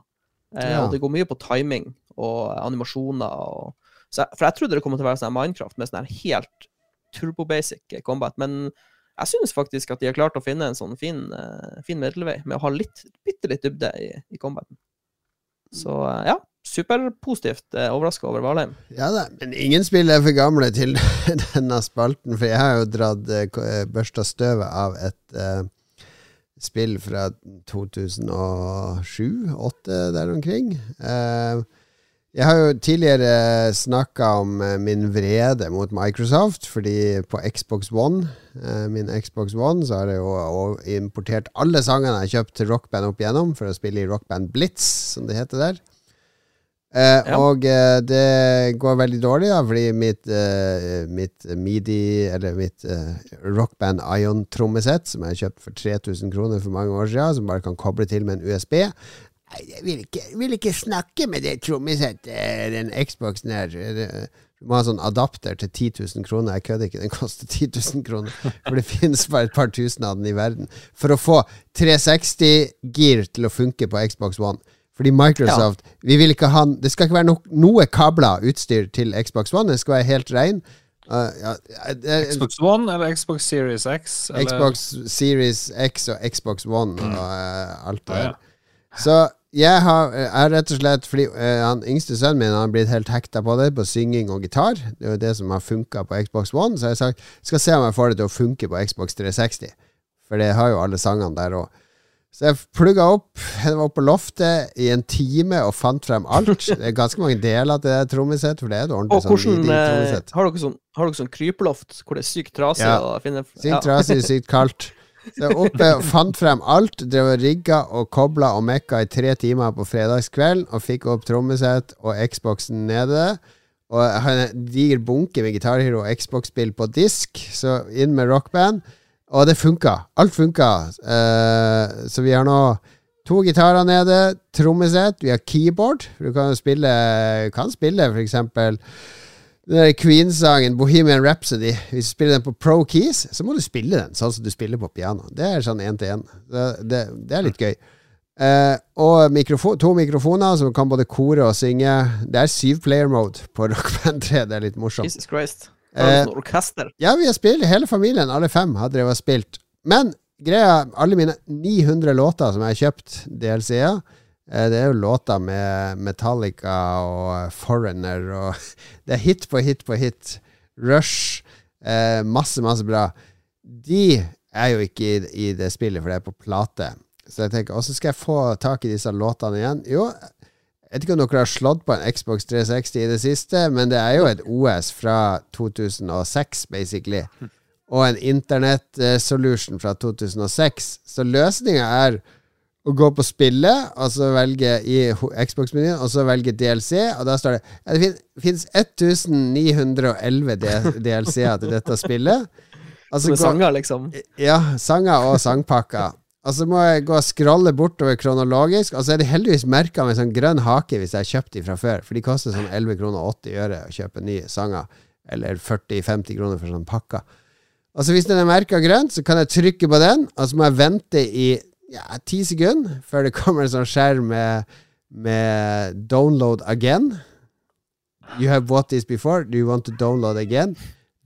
eh, Ja. Og det går mye på timing og animasjoner. Og, så jeg, for jeg trodde det kom til å være sånn Minecraft med sånn her helt turbo-basic combat. Men jeg synes faktisk at de har klart å finne en sånn fin, eh, fin middelvei med å ha litt, bitte litt dybde i, i combaten. Så eh, ja, superpositivt uh, overraska over Valheim. Ja da, men ingen spill er for gamle til <laughs> denne spalten, for jeg har jo dratt uh, børsta støvet av et uh, spill fra 2007-2008, der omkring. Eh, jeg har jo tidligere snakka om eh, min vrede mot Microsoft, fordi på Xbox One, eh, min Xbox One, så har jeg jo importert alle sangene jeg har kjøpt til rockband opp igjennom, for å spille i Rockband Blitz, som det heter der. Eh, Ja. Og det går veldig dårlig, da, fordi mitt, mitt midi, eller mitt rockband Ion-trommesett, som jeg kjøpte for 3000 kroner for mange år siden, som bare kan koble til med en USB Jeg vil ikke, vil ikke snakke med det trommesettet, den Xboxen her. Du må ha sånn adapter til 10 000 kroner. Jeg kødder ikke, den koster 10 000 kroner. For det <laughs> finnes bare et par tusen av den i verden. For å få 360-gir til å funke på Xbox One. Fordi Microsoft vi vil ikke ha, Det skal ikke være no, noe kabla utstyr til Xbox One. Den skal være helt ren. Uh, ja, uh, Xbox One eller Xbox Series X? Eller? Xbox Series X og Xbox One og uh, alt det der. Ah, ja. Så jeg har, jeg rett og slett Fordi uh, han yngste sønnen min har blitt helt hekta på det, på synging og gitar. Det er jo det som har funka på Xbox One. Så jeg har sagt skal se om jeg får det til å funke på Xbox 360. For det har jo alle sangene der òg. Så jeg plugga opp. Jeg var oppe på loftet i en time og fant frem alt. <laughs> Det er ganske mange deler til det trommesettet, for det er et ordentlig Og sånn hvordan eh, har, dere sånn, har dere sånn krypeloft hvor det er sykt trasig Ja. finne Sykt trasig, sykt kaldt. Så oppe fant frem alt, drev og rigga og kobla og mekka i tre timer på fredagskvelden, og fikk opp trommesett og Xboxen nede. Og jeg har en diger bunke med Guitar Hero og Xbox-spill på disk, så inn med rockband. Og det funka. Alt funka. Uh, så vi har nå to gitarer nede, trommesett, vi har keyboard. Du kan spille Kan spille for eksempel den Queen-sangen Bohemian Rhapsody. Hvis du spiller den på pro keys, så må du spille den sånn som du spiller på piano. Det er sånn én til én. Det, det er litt gøy. Uh, og mikrofon, to mikrofoner som kan både kore og synge. Det er syv player mode på Rock Band 3. Det er litt morsomt. Jesus Christ. Sånn orkester? Ja, vi har spilt, hele familien, alle fem, har drevet og spilt. Men greia, alle mine 900 låter som jeg har kjøpt DLC-er, det er jo låter med Metallica og Foreigner og <laughs> Det er hit på hit på hit. Rush. Eh, masse, masse bra. De er jo ikke i, i det spillet, for det er på plate. Så jeg tenker, åssen skal jeg få tak i disse låtene igjen? Jo, jeg vet ikke om dere har slått på en Xbox 360 i det siste, men det er jo et OS fra 2006, basically. Og en internett-solution fra 2006. Så løsninga er å gå på spillet, og så velge i Xbox-menyen, og så velge DLC, og da står det ja, Det fins 1911 DLC-er til dette spillet. Altså, er sanger, liksom? ja, sanger og sangpakker. Og så må jeg gå og scrolle bortover kronologisk, og så er det heldigvis merka med sånn grønn hake hvis jeg har kjøpt de fra før, for de koster sånn 11 kroner og 80 øre å kjøpe nye sanger, eller 40-50 kroner for sånn pakker. Og så hvis den er merka grønt, så kan jeg trykke på den, og så må jeg vente i ja, ti sekunder før det kommer en sånn skjerm med, med 'download again'. You have bought this before. Do you want to download again?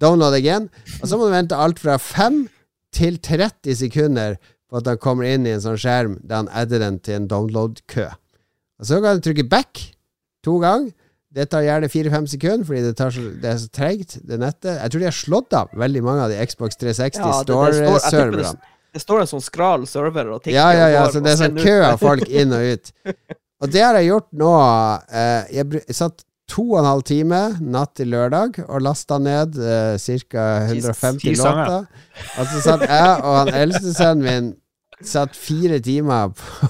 Download again. Og så må du vente alt fra 5 til 30 sekunder på at han kommer inn i en sånn skjerm der han adder den til en download-kø. Og Så kan du trykke back to ganger. Det tar gjerne fire-fem sekunder, fordi det, tar så, det er så tregt, det nettet. Jeg tror de har slått av veldig mange av de Xbox 360 Ja, Store-serverne. Det står en sånn skral server og tikker Ja, ja, ja, så det er sånn kø av folk inn og ut. Og det har jeg gjort nå. Eh, jeg, br- jeg satt to og en halv time natt til lørdag og lasta ned eh, ca. 150 Ti låter. Og så satt jeg og han eldste sønnen min satt fire timer på,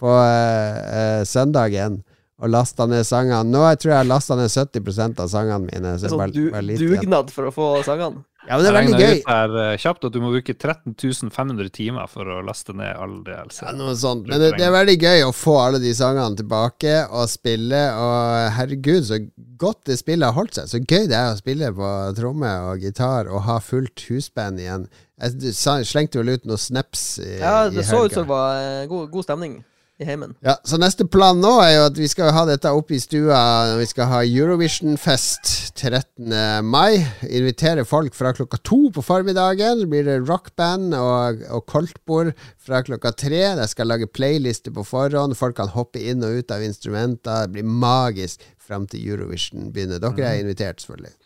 på eh, eh, søndagen og lasta ned sangene. Nå jeg tror jeg jeg har lasta ned 70% av sangene mine. Så Sånn bare, du, bare litt igjen. dugnad for å få sangene. Ja, men det er veldig gøy. ut her eh, kjapt at du må bruke 13.500 timer for å laste ned alle DLC. Ja, noe sånt. Men det, det er veldig gøy å få alle de sangene tilbake og spille. Og herregud, så godt det spillet har holdt seg. Så gøy det er å spille på tromme og gitar og ha fullt husband igjen. Jeg du slengte vel ut noen snaps i, Ja, i det så ut som det var eh, god, god stemning i heimen. Ja, så neste plan nå er jo at vi skal ha dette oppe i stua vi skal ha Eurovision-fest 13. mai. Invitere folk fra klokka to på formiddagen. Så blir det rockband og, og koldtbord fra klokka tre. Jeg skal lage playlister på forhånd. Folk kan hoppe inn og ut av instrumenter. Det blir magisk fram til Eurovision begynner. Dere er invitert, selvfølgelig.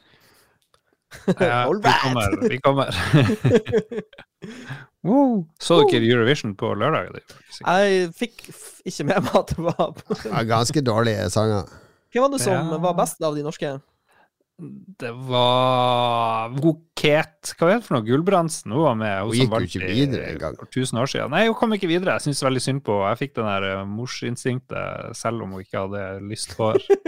Ja, vi kommer. Vi kommer. <laughs> <laughs> wow. Så dere Eurovision på lørdag? Jeg fikk f ikke med meg at det var Ja, ganske dårlige sanger. Hvem var det som Ja. var best av de norske? Det var Hun Hva er det for noe? Gulbrandsen? Hun var med. Hun gikk jo ikke videre engang. For 1000 år siden. Nei, hun kom ikke videre. Jeg syns veldig synd på henne. Jeg fikk den der eh, morsinstinktet selv om hun ikke hadde lyst hår. <laughs>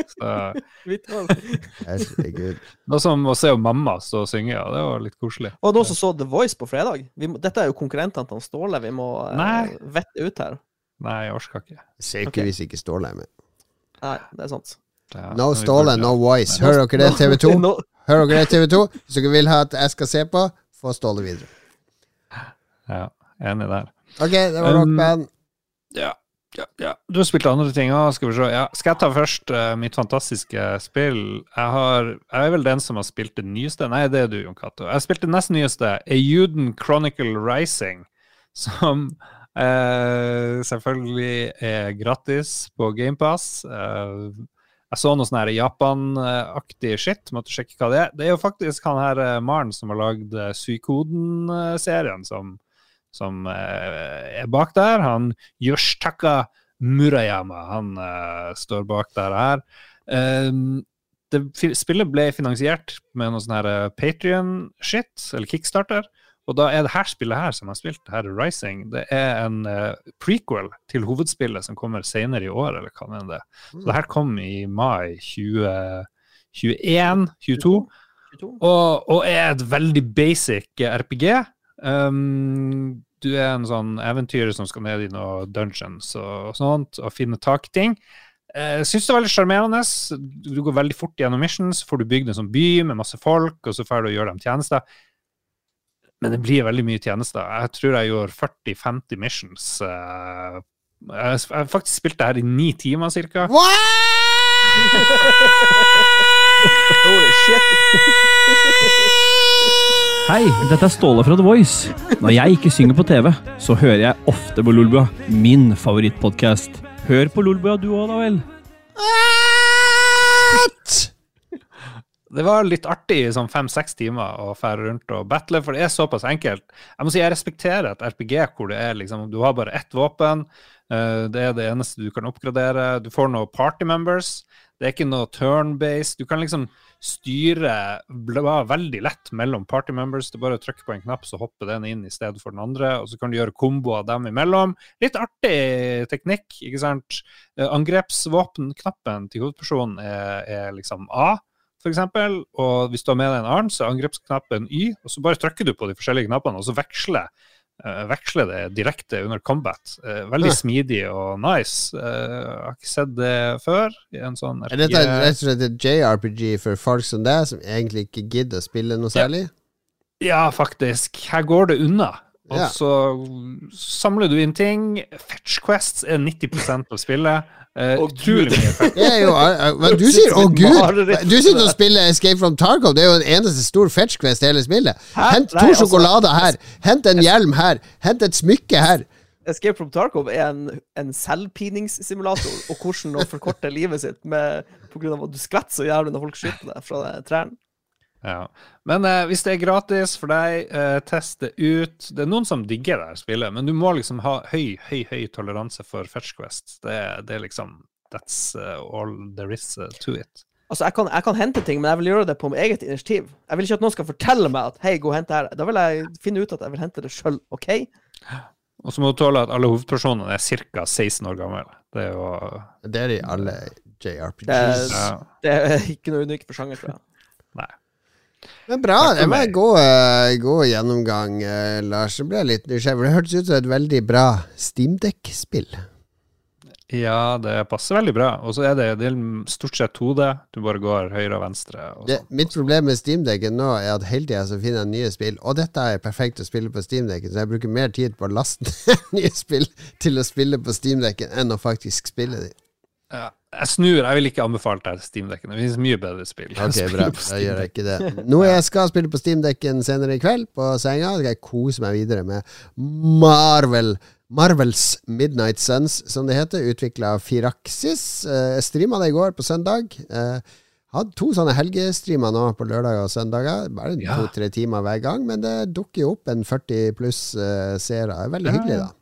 Noe som å se mamma stå og synge, ja, det var litt koselig. Og noen som så The Voice på fredag. Vi må, dette er jo konkurrentene til Ståle vi må eh, vette ut her. Nei, jeg orker ikke. Ser ikke Ok. hvis ikke Ståle er med. Nei, det er sant. Ja, No stolen, no voice. Hører dere det, TV <laughs> 2? Nå- Hører dere det, TV 2? Hvis dere vil ha at jeg skal se på, få Ståle videre. Ja, enig der. Ok, det var Um, rockband. Ja, ja, ja. Du har spilt andre ting òg, skal vi se. Ja. Skal jeg ta først uh, mitt fantastiske spill? Jeg, har, jeg er vel den som har spilt det nyeste. Nei, det er du, Jon Cato. Jeg spilte det nest nyeste, Euden Chronicle Rising, som uh, selvfølgelig er gratis på GamePass. Uh, jeg så noe sånn Japan-aktig shit, måtte sjekke hva det er. Det er jo faktisk han her uh, Maren som har lagd uh, Suikoden-serien, som, som eh, er bak der. Han Yoshitaka Murayama, han uh, står bak der her. Um, det, spillet ble finansiert med noe sånn her Patrion-shit, eller Kickstarter. Og da er det her spillet her som jeg har spilt, her er Rising, det er en uh, prequel til hovedspillet som kommer senere i år, eller hva det er. Så det her kom i mai 2021, 22. 22. Og, og er et veldig basic RPG. Um, du er en sånn eventyrer som skal ned i noen dungeons og sånt, og finne tak i ting. Jeg syns det er veldig sjarmerende. Du går veldig fort gjennom missions, får du bygd en sånn by med masse folk, og så får du gjøre dem tjenester. Men det blir veldig mye tjenester. Jeg tror jeg gjorde 40-50 missions. eh, Jeg jeg har faktisk spilt det her i ni timer cirka. Holy shit. <laughs> Hei, dette er Ståle fra The Voice. Når jeg ikke synger på TV, så hører jeg ofte på Lolbua, min favorittpodkast. Hør på Lolbua du òg, da vel. Det var litt artig i sånn fem-seks timer å fære rundt og battle, for det er såpass enkelt. Jeg må si jeg respekterer et RPG hvor det er liksom Du har bare ett våpen. eh, det er det eneste du kan oppgradere. Du får noen party members. Det er ikke noe turn-based. Du kan liksom styre veldig lett mellom party members. Det er bare å trykke på en knapp, så hopper den inn i stedet for den andre. Og så kan du gjøre komboer dem imellom. Litt artig teknikk, ikke sant? Eh, Angrepsvåpenknappen til hovedpersonen er, er liksom A eksempel, og hvis du har med deg en annen, så er angrepsknappen Y, og så bare trykker du på de forskjellige knappene, og så veksler, uh, veksler det direkte under combat. Uh, veldig Ja. smidig og nice. Uh, jeg har ikke sett det før i en sånn Er dette rett og slett et JRPG for folk som deg, som egentlig ikke gidder å spille noe særlig? Ja, faktisk. Her går det unna. Og Ja. så samler du inn ting. Fetch Quests er 90% av spillet. Eh, Å, utrolig mye jo, eh, men du sier 'å <laughs> gud'! Du sitter og spiller Escape from Tarkov. Det er jo en eneste stor fetch quest i hele spillet. Hæ? Hent Nei, to altså- sjokolader her. Hent en hjelm her. Hent et smykke her. Escape from Tarkov er en, en selvpiningssimulator, og hvordan å forkorte <laughs> livet sitt med, på grunn av at du skvetter så jævlig når folk skyter deg fra trærne. Ja. Men eh, hvis det er gratis for deg, eh, test det ut. Det er noen som digger det her spillet, men du må liksom ha høy, høy, høy toleranse for Fetch Quest. Det, det er liksom That's uh, all there is uh, to it. Altså, jeg kan, jeg kan hente ting, men jeg vil gjøre det på mitt eget initiativ. Jeg vil ikke at noen skal fortelle meg at 'hei, gå og hent det her'. Da vil jeg finne ut at jeg vil hente det sjøl, OK? Og så må du tåle at alle hovedpersonene er ca. 16 år gamle. Det er jo Det er de alle Det, JRPGs. ja. det er ikke noe unikt for sjanger, tror jeg. Men bra. Det var en god, eh, god gjennomgang, eh, Lars. Det ble litt nysgjerrig. Det hørtes ut som et veldig bra Steamdeck-spill. Ja, det passer veldig bra. Og så er det, det er stort sett 2D. Du bare går høyre og venstre. Og Det, sånn. mitt problem med Steamdekken nå er at hele tida så finner jeg nye spill, og dette er perfekt å spille på Steamdekken, så jeg bruker mer tid på å laste <laughs> nye spill til å spille på Steamdekken enn å faktisk spille dem. Ja. Jeg snur. Jeg vil ikke anbefale deg Steamdekken. Det finnes mye bedre spill. Ok, bra. Da gjør jeg ikke det. Noe jeg skal spille på Steamdekken senere i kveld, på senga, skal jeg kose meg videre med Marvel. Marvels Midnight Suns, som det heter, utvikla av Firaxis. Eh, Jeg streama det i går, på søndag. Eh, Hadde to sånne helgestreamer nå på lørdager og søndager. Bare Ja. to-tre timer hver gang, men det dukker jo opp en 40 pluss uh, seere. Er Veldig hyggelig, da.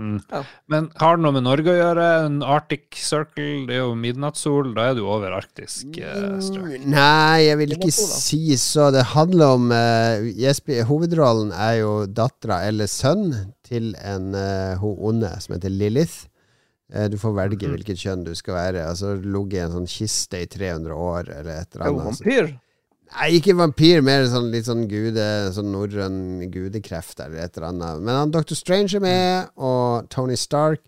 Mm. Ja. Men har det noe med Norge å gjøre? En Arctic Circle, det er jo midnattssol. Da er du over arktisk eh, strøk. Nei, jeg vil ikke si så. Det handler om eh, Jesper, Hovedrollen er jo dattera eller sønn til en eh, hun onde som heter Lilith. Eh, du får velge Mhm. hvilket kjønn du skal være. Altså Ligget i en sånn kiste i 300 år, eller et eller Er hun annet. vampyr. Nei, ikke vampyr, mer sånn litt sånn gude Sånn norrøn gudekreft eller et eller annet. Men han Dr. Strange er med, og Tony Stark.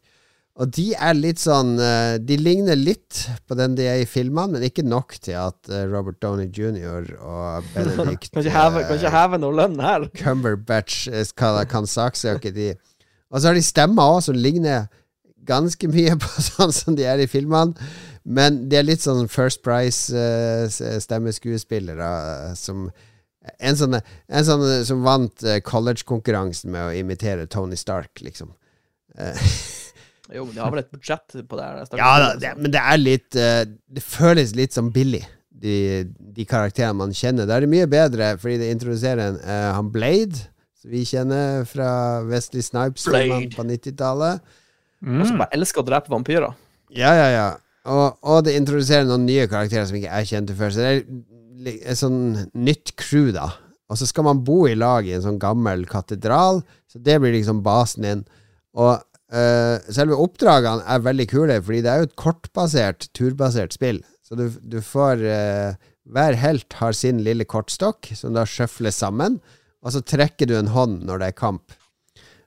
Og de er litt sånn eh, De ligner litt på den de er i filmene, men ikke nok til at eh, Robert Downey jr. og Benedict <laughs> Kan ikke heve, eh, ikke noe lønn her. Cumberbatch eh, kan, kan saksøke de. Og så har de stemmer òg som ligner ganske mye på <laughs> sånn som de er i filmene. Men de er litt sånn First Price-stemmeskuespillere eh, som en sånn, en sånn eh, som vant eh, college-konkurransen med å imitere Tony Stark, liksom. Eh, <laughs> Jo, men de har vel et budsjett på det her. ja da, det, men det er litt eh, Det føles litt som billig, de, de karakterene man kjenner. Da er det mye bedre, fordi det introduserer en uh, han Blade, som vi kjenner fra Wesley Snipes-filmene på 90-tallet. Og som Mm. bare elsker å drepe vampyrer. Ja, ja, ja. Og, og det introduserer noen nye karakterer som ikke jeg kjente før. Så det er et sånn nytt crew, da. Og så skal man bo i lag i en sånn gammel katedral, så det blir liksom basen din. Og eh, selve oppdragene er veldig kule, fordi det er jo et kortbasert, turbasert spill. Så du, du får eh, Hver helt har sin lille kortstokk, som da sjøfles sammen, og så trekker du en hånd når det er kamp.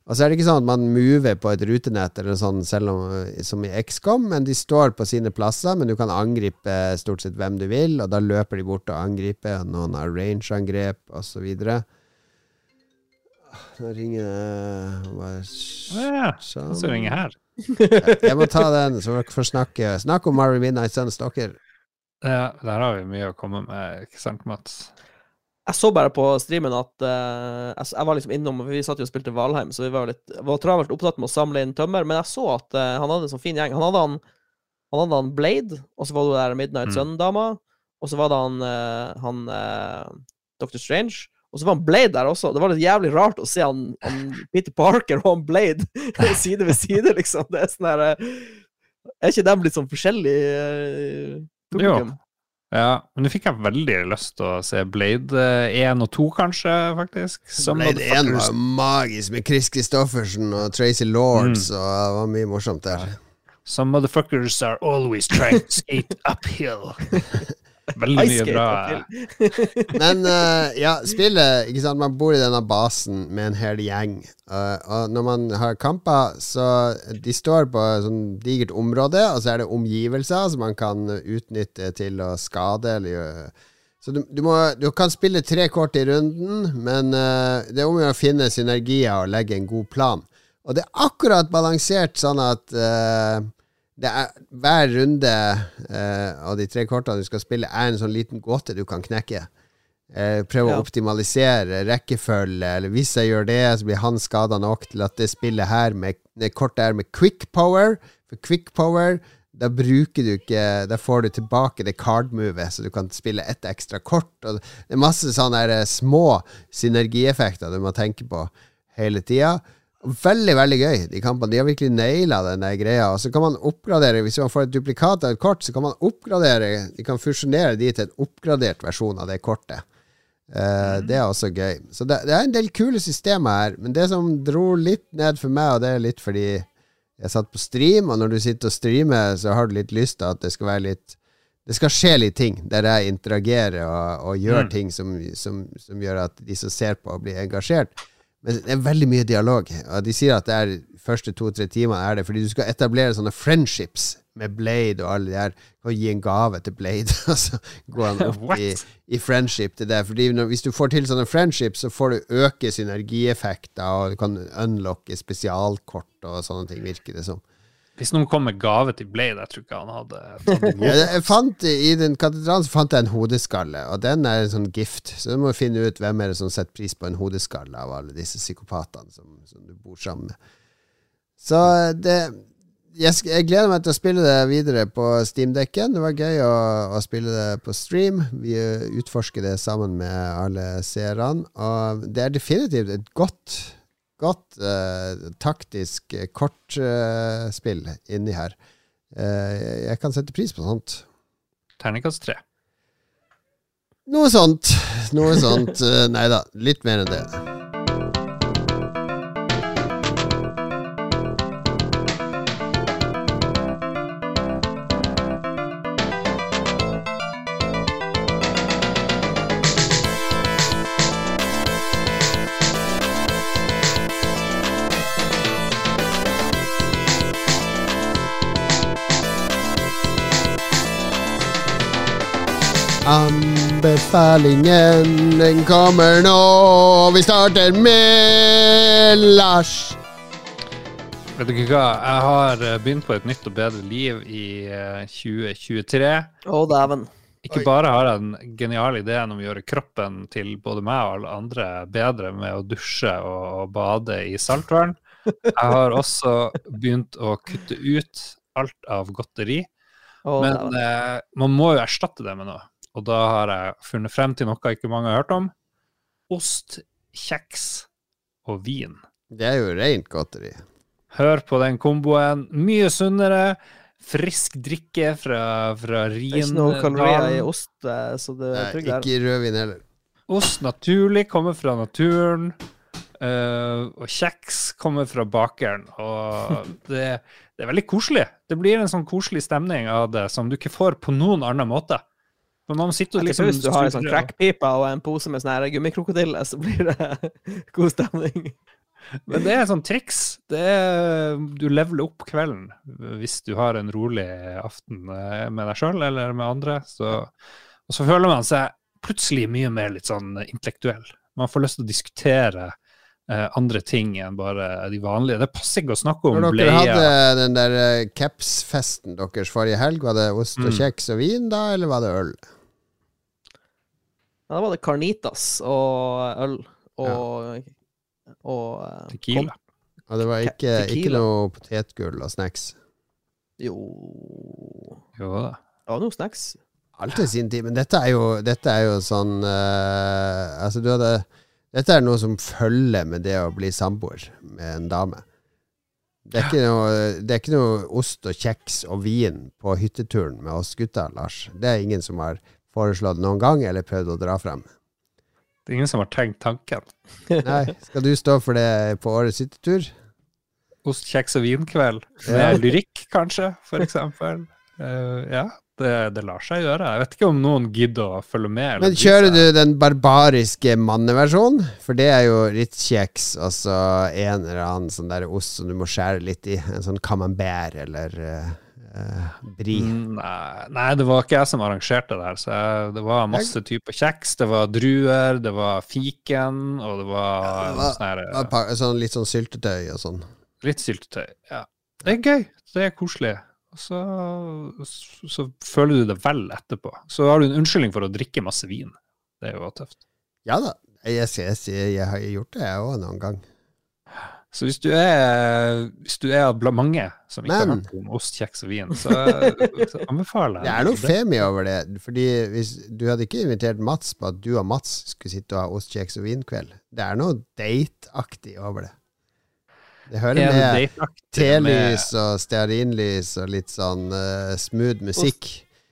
Og så er det ikke sånn at man mover på et rutenett eller sånn, selv om, som i XCOM, men de står på sine plasser, men du kan angripe stort sett hvem du vil, og da løper de bort og angriper, og noen har range-angrep. Ah, Nå ringer det bare sånn? så ringer her. Jeg må ta den, så dere får snakke. Snakk om Mary Midnight Suns, dere. Ja, der har vi mye å komme med, ikke sant, Mats? Jeg så bare på streamen at uh, jeg, jeg var liksom innom Vi satt jo og spilte Valheim, så vi var litt var travelt opptatt med å samle inn tømmer. Men jeg så at uh, han hadde en sånn fin gjeng. Han hadde han, han, hadde han Blade, og så var det der Midnight Mm. Sun-dama. Og så var det han, uh, han Dr. Strange. Og så var han Blade der også. Det var litt jævlig rart å se han, han Peter Parker og han Blade <laughs> side ved side, liksom. Det er sånn eh, Er ikke dem litt sånn forskjellige publikum? Ja, men nå fikk jeg veldig lyst til å se Blade eh, 1 og 2, kanskje, faktisk. Som Blade 1 var jo magisk, med Chris Christoffersen og Tracy Lords, og det var mye morsomt der. Some motherfuckers are always trying to skate uphill. <laughs> Veldig mye bra. <laughs> Men uh, ja, spillet ikke sant, Man bor i denne basen med en hel gjeng. Uh, og når man har kamper, så De står på et sånn digert område, og så er det omgivelser som man kan utnytte til å skade eller gjøre, Så du, du, må, du kan spille tre kort i runden, men uh, det er om å finne synergier og legge en god plan. Og det er akkurat balansert sånn at uh, er, hver runde eh, av de tre kortene du skal spille, er en sånn liten gåte du kan knekke. Eh, prøve ja. å optimalisere rekkefølge, eller hvis jeg gjør det, så blir han skada nok til at det spillet her med det kortet er med quick power For quick power da bruker du ikke Da får du tilbake det card-movet, så du kan spille ett ekstra kort. Og det er masse sånne eh, små synergieffekter du må tenke på hele tida. Veldig, veldig gøy, de kampene. De har virkelig naila den greia. Og så kan man oppgradere, hvis man får et duplikat av et kort, så kan man oppgradere De kan fusjonere de til en oppgradert versjon av det kortet. Uh, mm. Det er også gøy. Så det, det, er en del kule systemer her. Men det som dro litt ned for meg, og det er litt fordi jeg satt på stream, og når du sitter og streamer, så har du litt lyst til at det skal være litt Det skal skje litt ting der jeg interagerer og, og gjør mm. ting som, som, som, gjør at de som ser på, blir engasjert. Men det er veldig mye dialog. Og de sier at det er første to-tre timene er det fordi du skal etablere sånne friendships med Blade og alle de her. og gi en gave til Blade, <laughs> og så går han opp i, i, friendship til det. Fordi når, Hvis du får til sånne friendships, så får du øke synergieffekter, og du kan unlocke spesialkort og sånne ting, virker det som. Hvis noen kom med gave til Blade, jeg tror ikke han hadde, <laughs> ja, jeg fant, I den katedralen så fant jeg en hodeskalle, og den er en sånn gift. Så du må finne ut hvem er det som setter pris på en hodeskalle av alle disse psykopatene som, som du bor sammen med. Så det jeg, jeg, gleder meg til å spille det videre på Steam-dekken. Det var gøy å, å, spille det på stream. Vi utforsker det sammen med alle seerne. Og det er definitivt et godt, godt uh, taktisk kortspill uh, inni her. Uh, jeg kan sette pris på sånt. Terningkast tre. Noe sånt. Noe sånt. nei da, litt mer enn det. Anbefalingen, den kommer nå. Vi starter med Lars. Vet du ikke hva, jeg har eh, begynt på et nytt og bedre liv i 2023. Eh, Å, oh, dæven. Ikke bare har jeg den geniale ideen om å gjøre kroppen til både meg og alle andre bedre med å dusje og bade i saltvern. Jeg har også begynt å kutte ut alt av godteri. Oh, men eh, man må jo erstatte det med noe. Og da har jeg funnet frem til noe ikke mange har hørt om. Ost, kjeks og vin. Det er jo rent godteri. Hør på den komboen. Mye sunnere. Frisk drikke fra, fra Rien. Det er ikke noe kalorier i ost, eh, så det er trygt. Ikke rødvin heller. Ost naturlig, kommer fra naturen. Uh, og kjeks kommer fra bakeren. Og <laughs> det, det, er veldig koselig. Det blir en sånn koselig stemning av det som du ikke får på noen annen måte. Men man sitter liksom Hvis du har en sånn crackpipe og en pose med sånn gummikrokodille, så blir det <laughs> god stemning. Men det er et sånt triks. Det er, du leveler opp kvelden hvis du har en rolig aften eh, med deg sjøl eller med andre. Så, og så føler man seg plutselig mye mer litt sånn intellektuell. Man får lyst til å diskutere eh, andre ting enn bare de vanlige. Det passer ikke å snakke om bleie. Når dere hadde den der capsfesten deres forrige helg, var det ost og mm. kjeks og vin da, eller var det øl? Ja, da var det Carnitas og øl og, ja. og uh, Tequila. Og det var ikke, ikke noe potetgull og snacks? Jo Jo da. Det var noe snacks. Alt i sin tid. Men dette er jo, dette er jo sånn uh, Altså, du hadde Dette er noe som følger med det å bli samboer med en dame. Det er, noe, det er, ikke noe, ost og kjeks og vin på hytteturen med oss gutta, Lars. Det er ingen som har foreslått noen gang, eller prøvd å dra frem? Det er ingen som har tenkt tanken. <laughs> Nei. Skal du stå for det på årets hyttetur? Ost, kjeks og vinkveld. Med ja. lyrikk, kanskje, for eksempel. Uh, <laughs> ja, det, det, lar seg gjøre. Jeg vet ikke om noen gidder å følge med. Men kjører du den barbariske manneversjonen? For det er jo rittkjeks og så en eller annen sånn der ost som du må skjære litt i. En sånn camembert eller uh, bri? Mm, Nei, nei, det var ikke jeg som arrangerte det her. Så jeg, det var masse typer kjeks. Det var druer, det var fiken, og det var, Ja, det var- sånne, var Sånn, litt sånn syltetøy og sånn. litt syltetøy. Ja. Det er gøy. Det er koselig. Og så, så føler du det vel etterpå. Så har du en unnskyldning for å drikke masse vin. Det er jo tøft. Ja da. Jeg, jeg, jeg, jeg har gjort det, jeg òg, noen gang. Så hvis du er, hvis du er blant mange som ikke Men- har hørt om ost, kjeks og vin, så, <laughs> så anbefaler jeg Det er noe femi over det. Fordi hvis Du hadde ikke invitert Mats på at du og Mats skulle sitte og ha ost, kjeks og vin-kveld. Det er noe dateaktig over det. Det hører Er det med dateaktig med- telys og stearinlys og litt sånn uh, smooth musikk.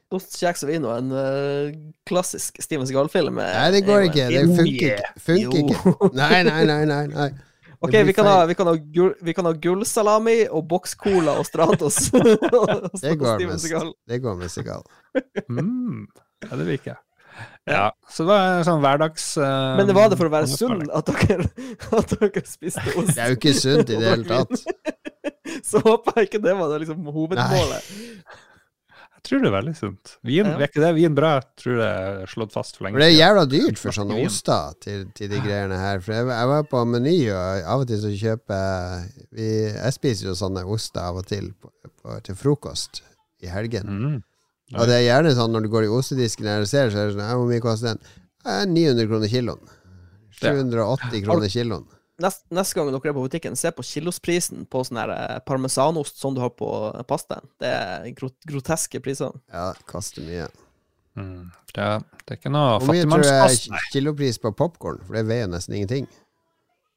Ost, kjeks og vin og en uh, klassisk Steven Seagal-film. Nei, det går ikke. Det funker. Funker ikke. Nei, nei, nei. nei, nei. Ok, vi kan, ha, vi, kan ha gull, vi kan ha gullsalami og bokscola og <laughs> Stratos. Det går med. Det går med Sigal. <laughs> Mm, ja, det liker jeg. Ja, så det var en sånn hverdags... uh, Men det var det for å være sunn at dere, <laughs> at dere spiste ost? Det er jo ikke sunt i det hele tatt. Så håper jeg ikke det var det liksom hovedmålet. Jeg tror det er veldig sunt. Vin, Ja. ikke det vin bra? Tror det er slått fast for lenge For det er jævla dyrt for sånne oster til, til de greiene her. For jeg, jeg var på Meny, og av og til så kjøper vi, Jeg spiser jo sånne oster av og til på, på, til frokost i helgen. Mm. Og det er gjerne sånn når du går i ostedisken her og ser, så er det sånn Hvor mye koster den? 900 kroner kiloen. 780 kroner kiloen. Nest, neste gang dere er på butikken, se på kilosprisen på sånn her eh, parmesanost som du har på pastaen. Det er groteske priser. Ja, det koster mye. Mm. Det, er, det er ikke noe Hvor mye tror du er kilopris på popkorn? For det veier jo nesten ingenting.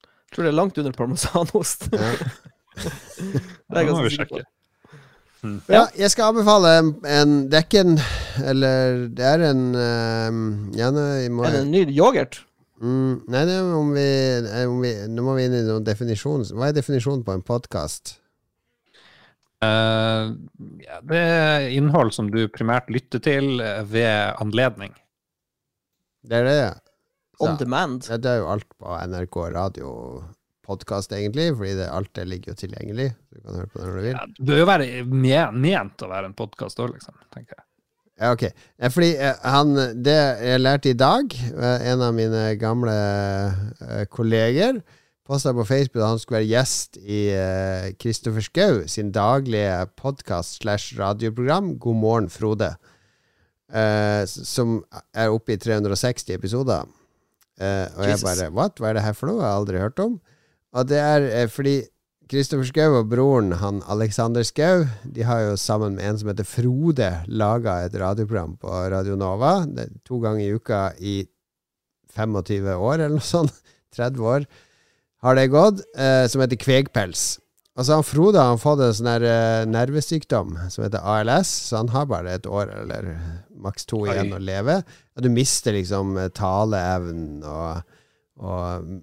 Jeg tror det er langt under parmesanost. Ja. <laughs> det er ganske sikker på. sjekke. Ja, jeg skal anbefale en, en Det er ikke en Eller det er en um, Ja, nå må Er det en ny yoghurt? Mm, Nei, det er om vi, eh, om vi Nå må vi inn i noen definisjon Hva er definisjonen på en podkast? Uh, ja, det er innhold som du primært lytter til eh, ved anledning. Det er det, ja. On demand. demand? det er jo alt på NRK radio podkast, egentlig, fordi det, alt det ligger jo tilgjengelig. Du kan høre på det når du vil. Ja, det bør jo være ment å være en podkast òg, liksom, tenker jeg. Ja, ok. Fordi eh, han Det jeg lærte i dag, eh, en av mine gamle eh, kolleger posta på Facebook at han skulle være gjest i Kristoffer Schou sin daglige podkast slash radioprogram God morgen, Frode. som er oppe i 360 episoder. Og jeg bare What? Hva er det her for noe? Jeg har aldri hørt om. Og det er fordi Kristoffer Schou og broren han Alexander Schou De har jo sammen med en som heter Frode laga et radioprogram på Radio Nova. To ganger i uka i 25 år, eller noe sånt. <laughs> 30 år har det gått. Eh, som heter Kvegpels. Og så har Frode har fått en sånn eh, nervesykdom som heter ALS, så han har bare et år eller maks to Oi. igjen å leve. Og du mister liksom eh, taleevnen og, og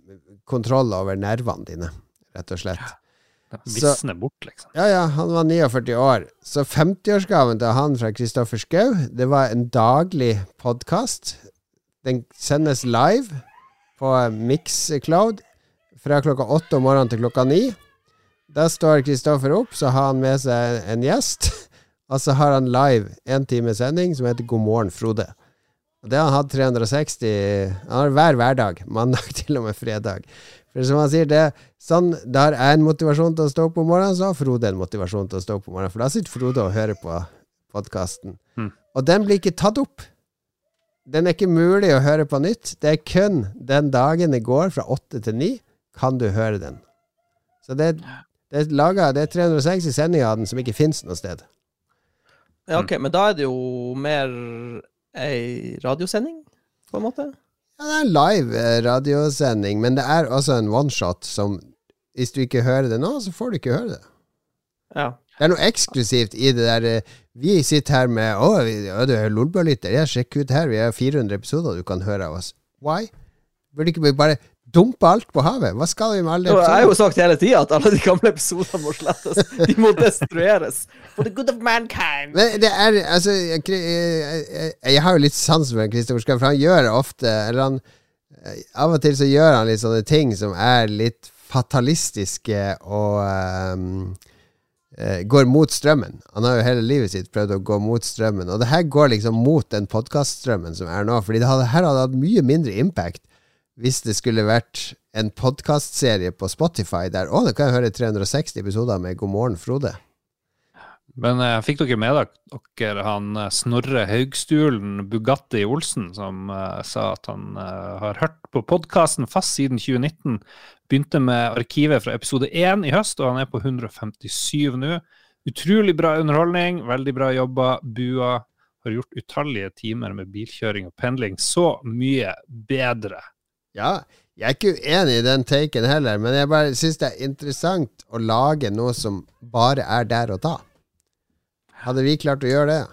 kontroll over nervene dine, rett og slett. Det Så- visner bort, liksom. Ja, ja, han var 49 år. Så 50-årsgaven til han fra Kristoffer Schou, det var en daglig podkast. Den sendes live på Mixcloud fra klokka åtte om morgenen til klokka ni. Da står Kristoffer opp, så har han med seg en gjest. <laughs> Og så har han live en time sending som heter God morgen, Frode. Og det har han hatt 360 Han har hver hverdag. Mandag <laughs> til og med fredag. For som han sier, det sånn der er en motivasjon til å stå opp om morgenen, så har Frode en motivasjon til å stå opp om morgenen. For da sitter Frode og hører på podkasten. Mm. Og den blir ikke tatt opp. Den er ikke mulig å høre på nytt. Det er kun den dagen det går fra åtte til ni, kan du høre den. Så det, det er laget, Det er 360 sendinger av den som ikke fins noe sted. Ja, ok, men da er det jo mer ei radiosending, på en måte? Ja, det er en live eh, radiosending, men det er også en oneshot som Hvis du ikke hører det nå, så får du ikke høre det. Ja. Det er noe eksklusivt i det der eh, Vi sitter her med Å, du er Lolbua-lytter. Ja, sjekk ut her. Vi har 400 episoder du kan høre av oss. Why? Burde ikke vi bare dumpe alt på havet? Hva skal vi med alle episodene? jeg har jo sagt hele tida at alle de gamle episodene må slettes. De må destrueres. For the good of mankind. Men det er Altså, jeg, jeg, jeg, har jo litt sans for Kristoffer Schou, for han gjør ofte Eller han eh, Av og til så gjør han litt sånne ting som er litt fatalistiske og eh, går mot strømmen. Han har jo hele livet sitt prøvd å gå mot strømmen, og det her går liksom mot den podkaststrømmen som er nå. Fordi det her hadde hatt mye mindre impact hvis det skulle vært en podkastserie på Spotify der Å, da kan jeg høre 360 episoder med God morgen, Frode. Men eh, fikk dere med dere han eh, Snorre Haugstulen Bugatti Olsen, som eh, sa at han eh, har hørt på podkasten fast siden 2019? Begynte med arkivet fra episode 1 i høst, og han er på 157 nå. Utrolig bra underholdning, veldig bra jobba. Bua har gjort utallige timer med bilkjøring og pendling. Så mye bedre. Ja, jeg er ikke uenig i den taken heller, men jeg bare syns det er interessant å lage noe som bare er der og da. Hadde vi klart å gjøre det?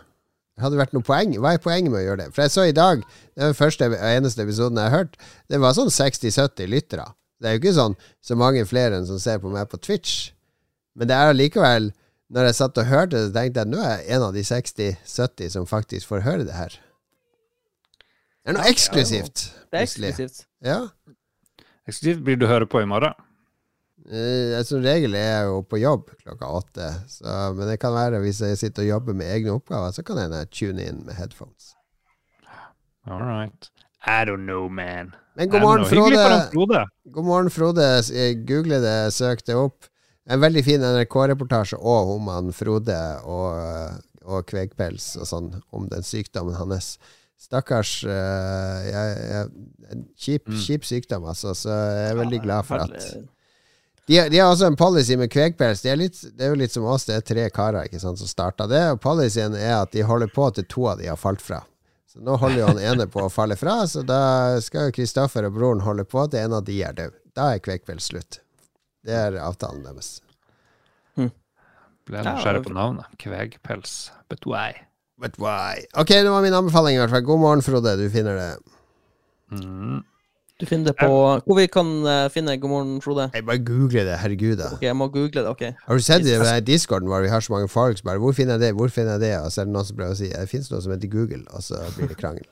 Hadde det vært noe poeng? Hva er poenget med å gjøre det? For jeg så i dag, det var den første og eneste episoden jeg har hørt, det var sånn 60-70 lyttere. Det er jo ikke sånn så mange flere enn som ser på meg på Twitch. Men det er allikevel Når jeg satt og hørte det, tenkte jeg nå er jeg en av de 60-70 som faktisk får høre det her. Det er noe eksklusivt. Det er eksklusivt. Ja. Eksklusivt blir du høre på i morgen. Eh, Som regel er jeg jo på jobb klokka åtte, så, men det kan være hvis jeg sitter og jobber med egne oppgaver, så kan jeg tune inn med headphones. All right. I don't know, man. Men god morgen, Frode. Frode. God morgen, Frode. Jeg googlet det, søkte opp. En veldig fin NRK-reportasje òg om han Frode og, og kvegpels og sånn, om den sykdommen hans. Stakkars uh, jeg, jeg, en kjip, Mm. kjip sykdom, altså, så jeg er veldig glad for at De, de har også en policy med kvegpels. Det er, det er jo litt som oss, det er tre karer ikke sant, som starta det. Og policyen er at de holder på til to av de har falt fra. Så nå holder jo han <laughs> ene på å falle fra, så da skal jo Kristoffer og broren holde på til en av de er død. Da er kvegpels slutt. Det er avtalen deres. Ble Ja, nysgjerrig på navnet. Kvegpels. But why? But why? Ok, det var min anbefaling i hvert fall. God morgen, Frode. Du finner det. Mm. Du finner det på Hvor vi kan eh, finne God morgen, Frode? Jeg bare google det. Herregud, da. Ok, jeg må google det. ok Har du sett det i discorden hvor vi har så mange folk som bare Hvor finner jeg det? Hvor finner jeg det? Og så er det noen som prøver å si det fins noe som heter Google, og så blir det krangel.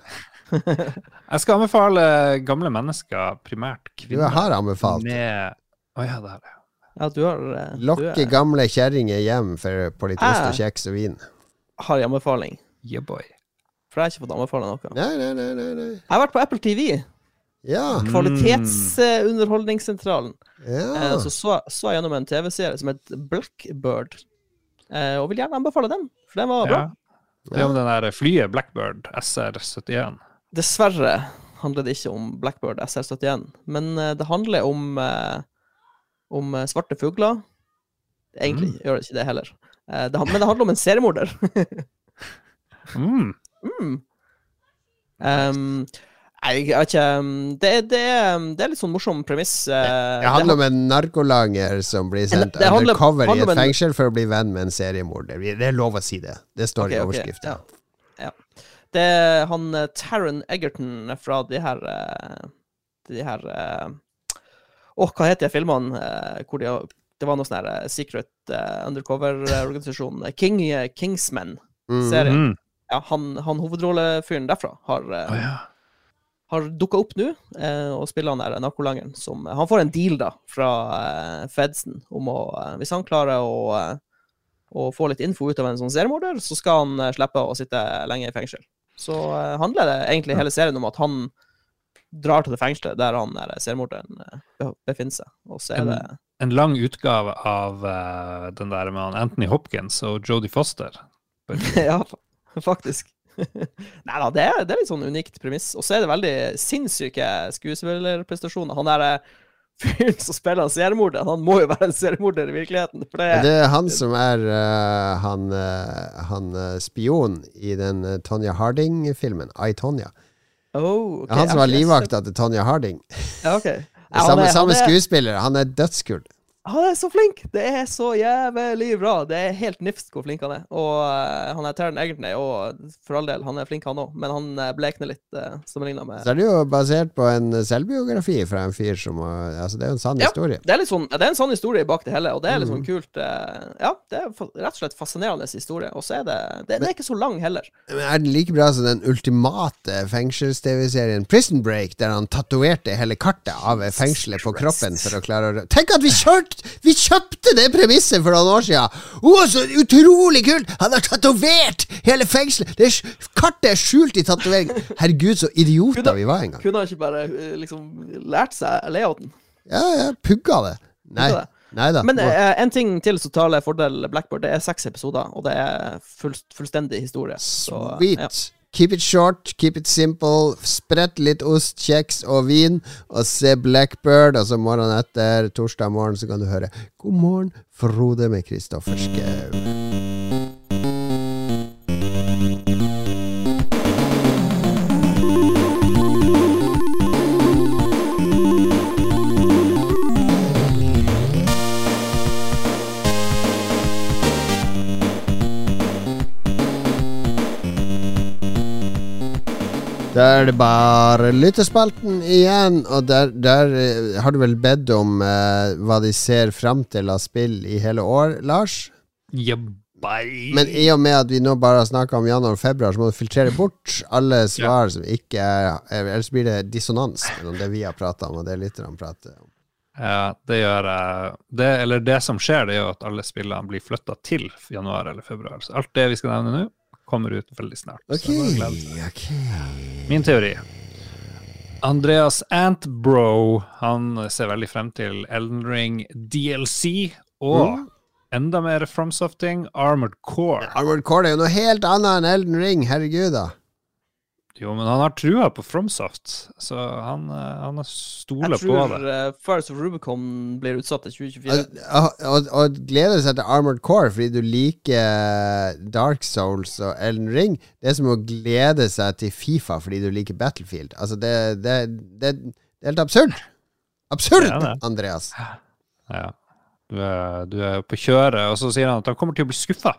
<laughs> Jeg skal anbefale gamle mennesker, primært Du kvinner. har anbefalt. Med Å ja, det har jeg. Ja, du har eh, Lokke gamle kjerringer hjem for, på litt ost Ah. og kjeks og vin. Har en anbefaling. Yeah, boy. For jeg har ikke fått anbefale noe. Nei, nei, nei, nei, nei. Jeg har vært på Apple TV. Ja. Mm. Kvalitetsunderholdningssentralen. ja. Eh, så, så så jeg gjennom en TV-serie som het Blackbird. Eh, og vil gjerne anbefale den, for den var bra. Ja. Det er om den der flyet Blackbird SR71. Dessverre handler det ikke om Blackbird SR71, men eh, det handler om, om svarte fugler. Egentlig gjør det ikke det heller. Eh, det, men det handler om en seriemorder. <laughs> Mm. mm. um, jeg vet ikke um, det, det, er- det er litt sånn morsom premiss. Det, Det handler om en narkolanger som blir sendt handler- undercover i et fengsel for å bli venn med en seriemorder. Det er lov å si det. Det står okay, i overskriften. overskriften. ja. Ja. Det er han eh, Taron Egerton fra de her eh, De her Å, hva heter de filmene eh, hvor de har Det var noe sånn her eh, secret uh, undercover-organisasjon. King, uh, Kingsmen. Mm. Serien. Mm. Ja, han, han hovedrollefyren derfra har, uh, oh, ja. har dukka opp nå eh, og spiller han der narkolangeren som Han får en deal da fra eh, Fedsen om å eh, Hvis han klarer å, eh, å få litt info ut av en sånn seriemorder, så skal han eh, slippe å sitte lenge i fengsel. Så eh, handler det egentlig hele serien om at han drar til det fengselet der han der seriemorderen eh, befinner seg. Og så er En- det En lang utgave av uh, den der med han Anthony Hopkins og Jodie Foster. <laughs> Ja, faktisk. <laughs> Nei da, det det er litt sånn unikt premiss. Og så er det veldig sinnssyke skuespillerprestasjoner. Han derre eh, fyren som spiller en seriemorder, han må jo være en seriemorder i virkeligheten. For det, Det er han som er uh, han, uh, han eh, spion i den eh, Tonja Harding-filmen. I, Tonja. Oh, okay. Han som var livvakta til Tonja Harding. sett- Ja, ok. <laughs> Ja, han samme samme han er- skuespiller. Han er dødskul. Han er så flink! Det er så jævlig bra. Det er helt nifst hvor flink han er. Og uh, han er Taron Egerton, er, og for all del, han er flink han òg, men han uh, blekner litt uh, sammenligna med Så er det jo basert på en selvbiografi fra en fyr som uh, Altså, det er jo en sann Ja. historie. Det er, sånn, det er en sann historie bak det hele, og det er litt sånn kult. Uh, ja, det er rett og slett fascinerende historie. Og så er det, det Den er ikke så lang heller. Men er den like bra som den ultimate fengsels-TV-serien Prison Break, der han tatoverte hele kartet av fengselet på kroppen for å klare å Tenk at vi kjørte kjøpt, vi kjøpte det premisset for noen år siden! Å, så utrolig kult! Han har tatovert hele fengselet! Det er, kartet er skjult i tatovering! Herregud, så idioter vi var en gang. Kunne han ikke bare eh, liksom lært seg layouten? Ja, ja, pugga det. Nei. Pugga det. Nei. Men eh, en ting til som taler fordel Blackboard, det er seks episoder, og det er full, fullstendig historie. Så, Sweet. ja. Keep it short, keep it simple. Sprett litt ost, kjeks og vin, og se Blackbird. Og så morgenen etter, torsdag morgen, så kan du høre God morgen, Frode med Kristoffer Schou. Da er det bare lyttespalten igjen, og der, der eh, har du vel bedt om eh, hva de ser fram til av spill i hele år, Lars? Jabbai. Men i og med at vi nå bare har snakka om januar og februar, så må du filtrere bort alle svar som ikke er er- Ellers blir det dissonans mellom det vi har prata om, og det lytterne prater om. Ja, det gjør. Det, eller det som skjer, det er jo at alle spillene blir flytta til januar eller februar. Så alt det vi skal nevne nå, kommer ut veldig snart. Okay, gled Min teori. Andreas Antbro han ser veldig frem til Elden Ring DLC og Mm. enda mer FromSofting, Armored Core. Armored Core er jo noe helt annet enn Elden Ring, herregud, da. Jo, men han har trua på FromSoft, så han, eh, han stoler Jeg tror det. uh, Fires of Rubicon blir utsatt til 2024. Og, og, og, og gleder seg til Armored Core fordi du liker Dark Souls og Elden Ring. Det er som å glede seg til Fifa fordi du liker Battlefield. Altså, det, det, det, det er helt absurd. Absurd, Det det. Andreas. Ja. Du er, du er på kjøret, og så sier han at han kommer til å bli skuffa.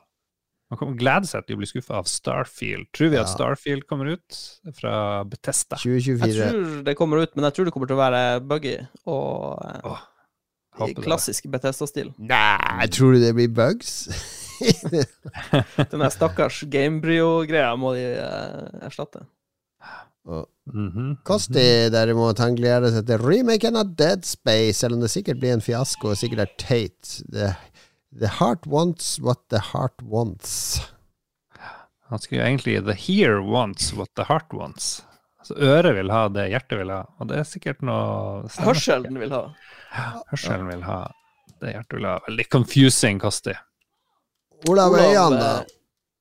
Han kommer glede seg til å bli skuffa av Starfield. Tror vi at Starfield kommer ut fra Betesta? 2024. Jeg tror det kommer ut, men jeg tror det kommer til å være buggy og oh, i klassisk Bethesda-stil. <laughs> Nei, tror du det blir bugs? <laughs> Den stakkars Gamebryo-greia må de eh, erstatte. Og Mhm. Kosti derimot, han gleder seg til remaken av Dead Space, selv om det sikkert blir en fiasko og sikkert er teit. The, the heart wants what the heart wants. Han skulle jo egentlig The here wants what the heart wants. Altså Øret vil ha det hjertet vil ha, og det er sikkert noe stemmer. Hørselen vil ha. Hørselen vil ha det hjertet vil ha. Veldig confusing, Kosti. Olav Øyan, da.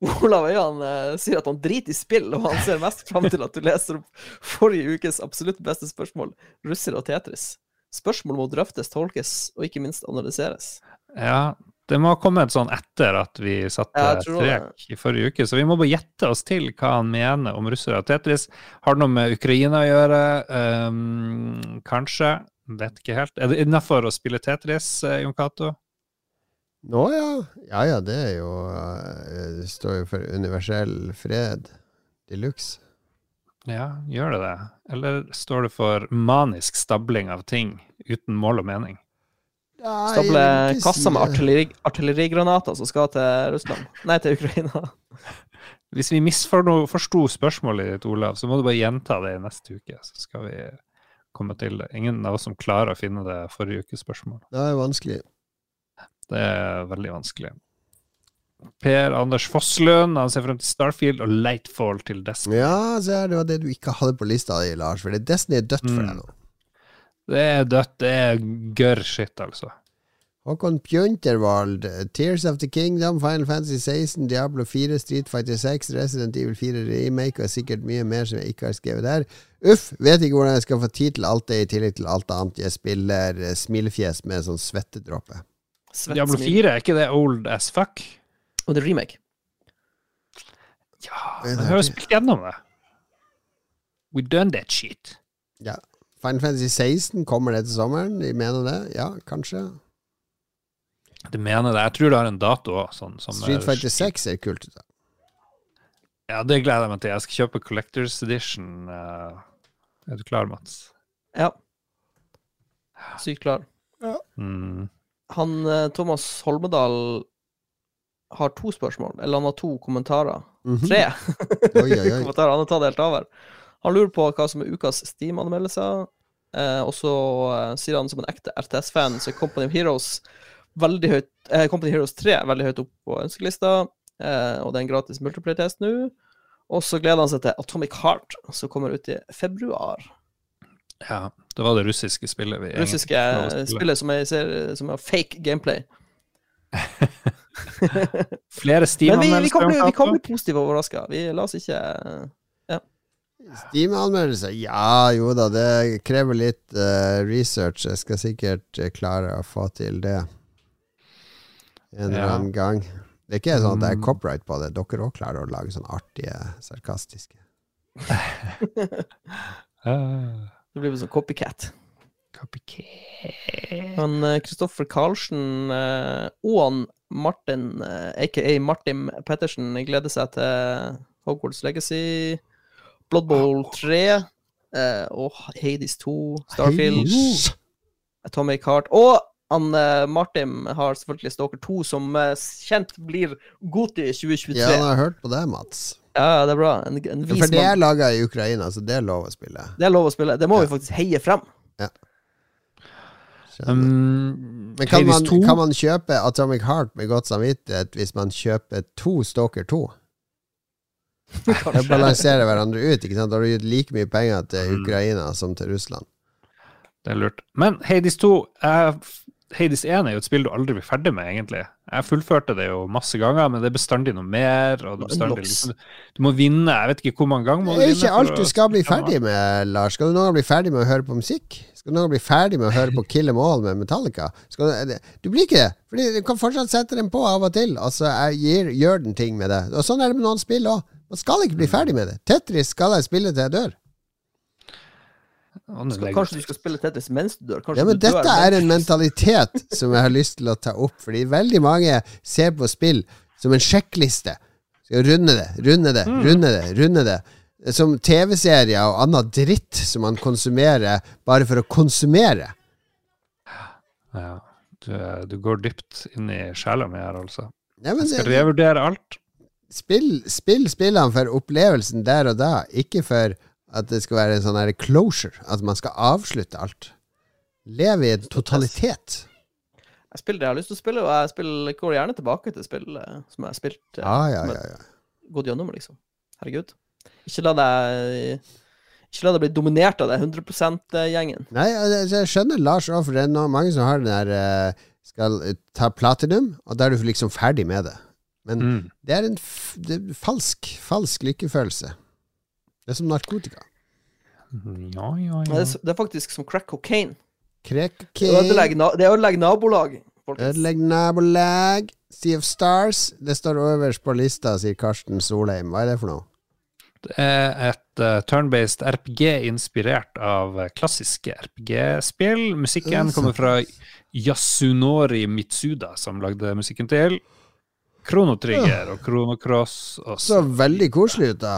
eh, Olav Øyan eh, sier at han driter i spill, og han ser mest fram til at du leser opp forrige ukes absolutt beste spørsmål, russer og Tetris. Spørsmål må drøftes, tolkes og ikke minst analyseres. Ja, det må ha kommet sånn etter at vi satte Ja, strek i forrige uke, så vi må bare gjette oss til hva han mener om russere Tetris. Har det noe med Ukraina å gjøre? um, kanskje. Vet ikke helt. Er det innafor å spille Tetris, eh, Jon Cato? Nå, ja. Ja ja, det er jo eh, Det står jo for universell fred de luxe. Ja, gjør det det? Eller står det for manisk stabling av ting uten mål og mening? Stable kasser med artilleri, artillerigranater som skal til Russland. <laughs> Nei, til Ukraina. <laughs> Hvis vi misforsto spørsmålet ditt, Olav, så må du bare gjenta det i neste uke, så skal vi komme til det. Ingen av oss som klarer å finne det forrige ukes spørsmål. Det er vanskelig. Det er veldig vanskelig. Per Anders Fosslund han ser frem til Starfield og Lightfall til Destiny. Ja, se her, det var det du ikke hadde på lista di, Lars. For Destiny er dødt for deg Mm. nå. Det er dødt. Det er gørr shit, altså. Håkon Pjunterwald, Tears of the Kingdom, Final Fantasy 16, Diablo 4, Street Fighter 6, Resident Evil 4 Remake og sikkert mye mer som jeg ikke har skrevet her. Uff, vet ikke hvordan jeg skal få tid til alt det i tillegg til alt annet. Jeg spiller eh, smilefjes med sånn svettedråpe. Svett Diablo 4, er ikke det old as fuck? Og det er remake. Ja, men jeg har jo spilt gjennom det. We done that shit. Ja. Final Fantasy 16, kommer det til sommeren? De mener det? Ja, kanskje. De mener det? Jeg tror det har en dato òg. Sånn, Street er- Fighter 6 er kult. da. Ja, det gleder jeg meg til. Jeg skal kjøpe Collectors Edition. eh, er du klar, Mats? Ja. Sykt klar. Mm. Han eh, Thomas Holmedal har to spørsmål, eller han har to kommentarer. Mhm. Tre Oi, oi, oi. <laughs> kommentarer. Han har tatt helt over. Han lurer på hva som er ukas Steam-anmeldelser. Eh, og så eh, sier han som en ekte RTS-fan så er Company of Heroes veldig høyt eh, Company of Heroes 3 er veldig høyt opp på ønskelista, eh, og det er en gratis multiplayer-test nå. Og så gleder han seg til Atomic Heart, som kommer ut i februar. Ja, det var det russiske spillet vi egentlig Russiske lov å spillet som jeg ser som er fake gameplay. <laughs> Flere Men vi, vi, Steam-anmeldelser. kan bli, vi kan om bli positive overraska. Vi la oss ikke Steam-anmeldelse? Ja, jo da, det krever litt uh, research. Jeg skal sikkert eh, klare å få til det en eller Ja. annen gang. Det er ikke sånn at det er Mm. copyright på det. Dere òg klarer å lage sånn artige, sarkastiske. <laughs> Ah, Det blir sånn copycat. copycat. Han eh, Kristoffer Karlsen eh, og han Martin, aka Martin Pettersen, gleder seg til Hogwarts Legacy, Blood Bowl 3 eh, og Hades 2, Starfield, Hades. Atomic Heart. Og han Martin har selvfølgelig Stalker 2, som eh, kjent blir Goti 2023. Ja, han har hørt på det, Mats. Ja, det er bra. En, en vis For det er laga i Ukraina, så det er lov å spille. Det er lov å spille. Det må Ja. vi faktisk heie frem. Ja. Um, Men kan man, kan man kjøpe Atomic Heart med godt samvittighet hvis man kjøper to Stalker 2? Det <laughs> balanserer hverandre ut. ikke sant? Da har du gitt like mye penger til Mm. Ukraina som til Russland. Det er lurt. Men Hades 2 eh, Hades 1 er jo et spill du aldri blir ferdig med, egentlig. Jeg fullførte det jo masse ganger, men det er bestandig noe mer. Og det bestandig, liksom, du må vinne jeg vet ikke hvor mange ganger. Må Det er ikke alt du skal bli ferdig med, Lars. Skal du noen gang bli ferdig med å høre på musikk? Skal du noen gang bli ferdig med å høre på Kill Em All med Metallica? Skal du, du blir ikke det. Fordi du kan fortsatt sette den på av og til. Altså, jeg gir, gjør den ting med det. Og sånn er det med noen spill òg. Man skal ikke bli ferdig med det. Tetris skal jeg spille til jeg dør. Skal, kanskje du skal spille Tetris mens du dør? Kanskje Ja, men du dør dette er en mentalitet som jeg har lyst til å ta opp, fordi veldig mange ser på spill som en sjekkliste. Skal runde det, runde det, runde det, runde det. Som TV-serier og annen dritt som man konsumerer bare for å konsumere. Ja, du, du går dypt inn i sjela mi her, altså. Ja, Jeg skal det, revurdere alt. Spill, spill spillene for opplevelsen der og da, ikke for at det skal være en sånn her closure, at man skal avslutte alt. Leve i en totalitet. Jeg spiller det jeg har lyst til å spille, og jeg spiller, går gjerne tilbake til spill eh, som jeg har spilt. ah, Ja, ja, ja. Gått gjennom, liksom. Herregud. Ikke la deg Ikke la deg bli dominert av det 100 %-gjengen. Nei, jeg, jeg skjønner Lars òg, for det er mange som har den der eh, Skal ta platinum, og da er du liksom ferdig med det. Men Mm. det er en f det er falsk, falsk lykkefølelse. Det er som narkotika. Ja, ja, Det, er det er faktisk som crack cocaine. Crack Det ødelegger, na det ødelegger nabolag. Ødelegg nabolag. Sea of Stars. Det står øverst på lista, sier Karsten Solheim. Hva er det for noe? Det er et uh, turn-based RPG inspirert av klassiske RPG-spill. Musikken Mm, kommer fra Yasunori Mitsuda, som lagde musikken til Chrono Trigger og Kronocross. Og Så veldig koselig ut, da.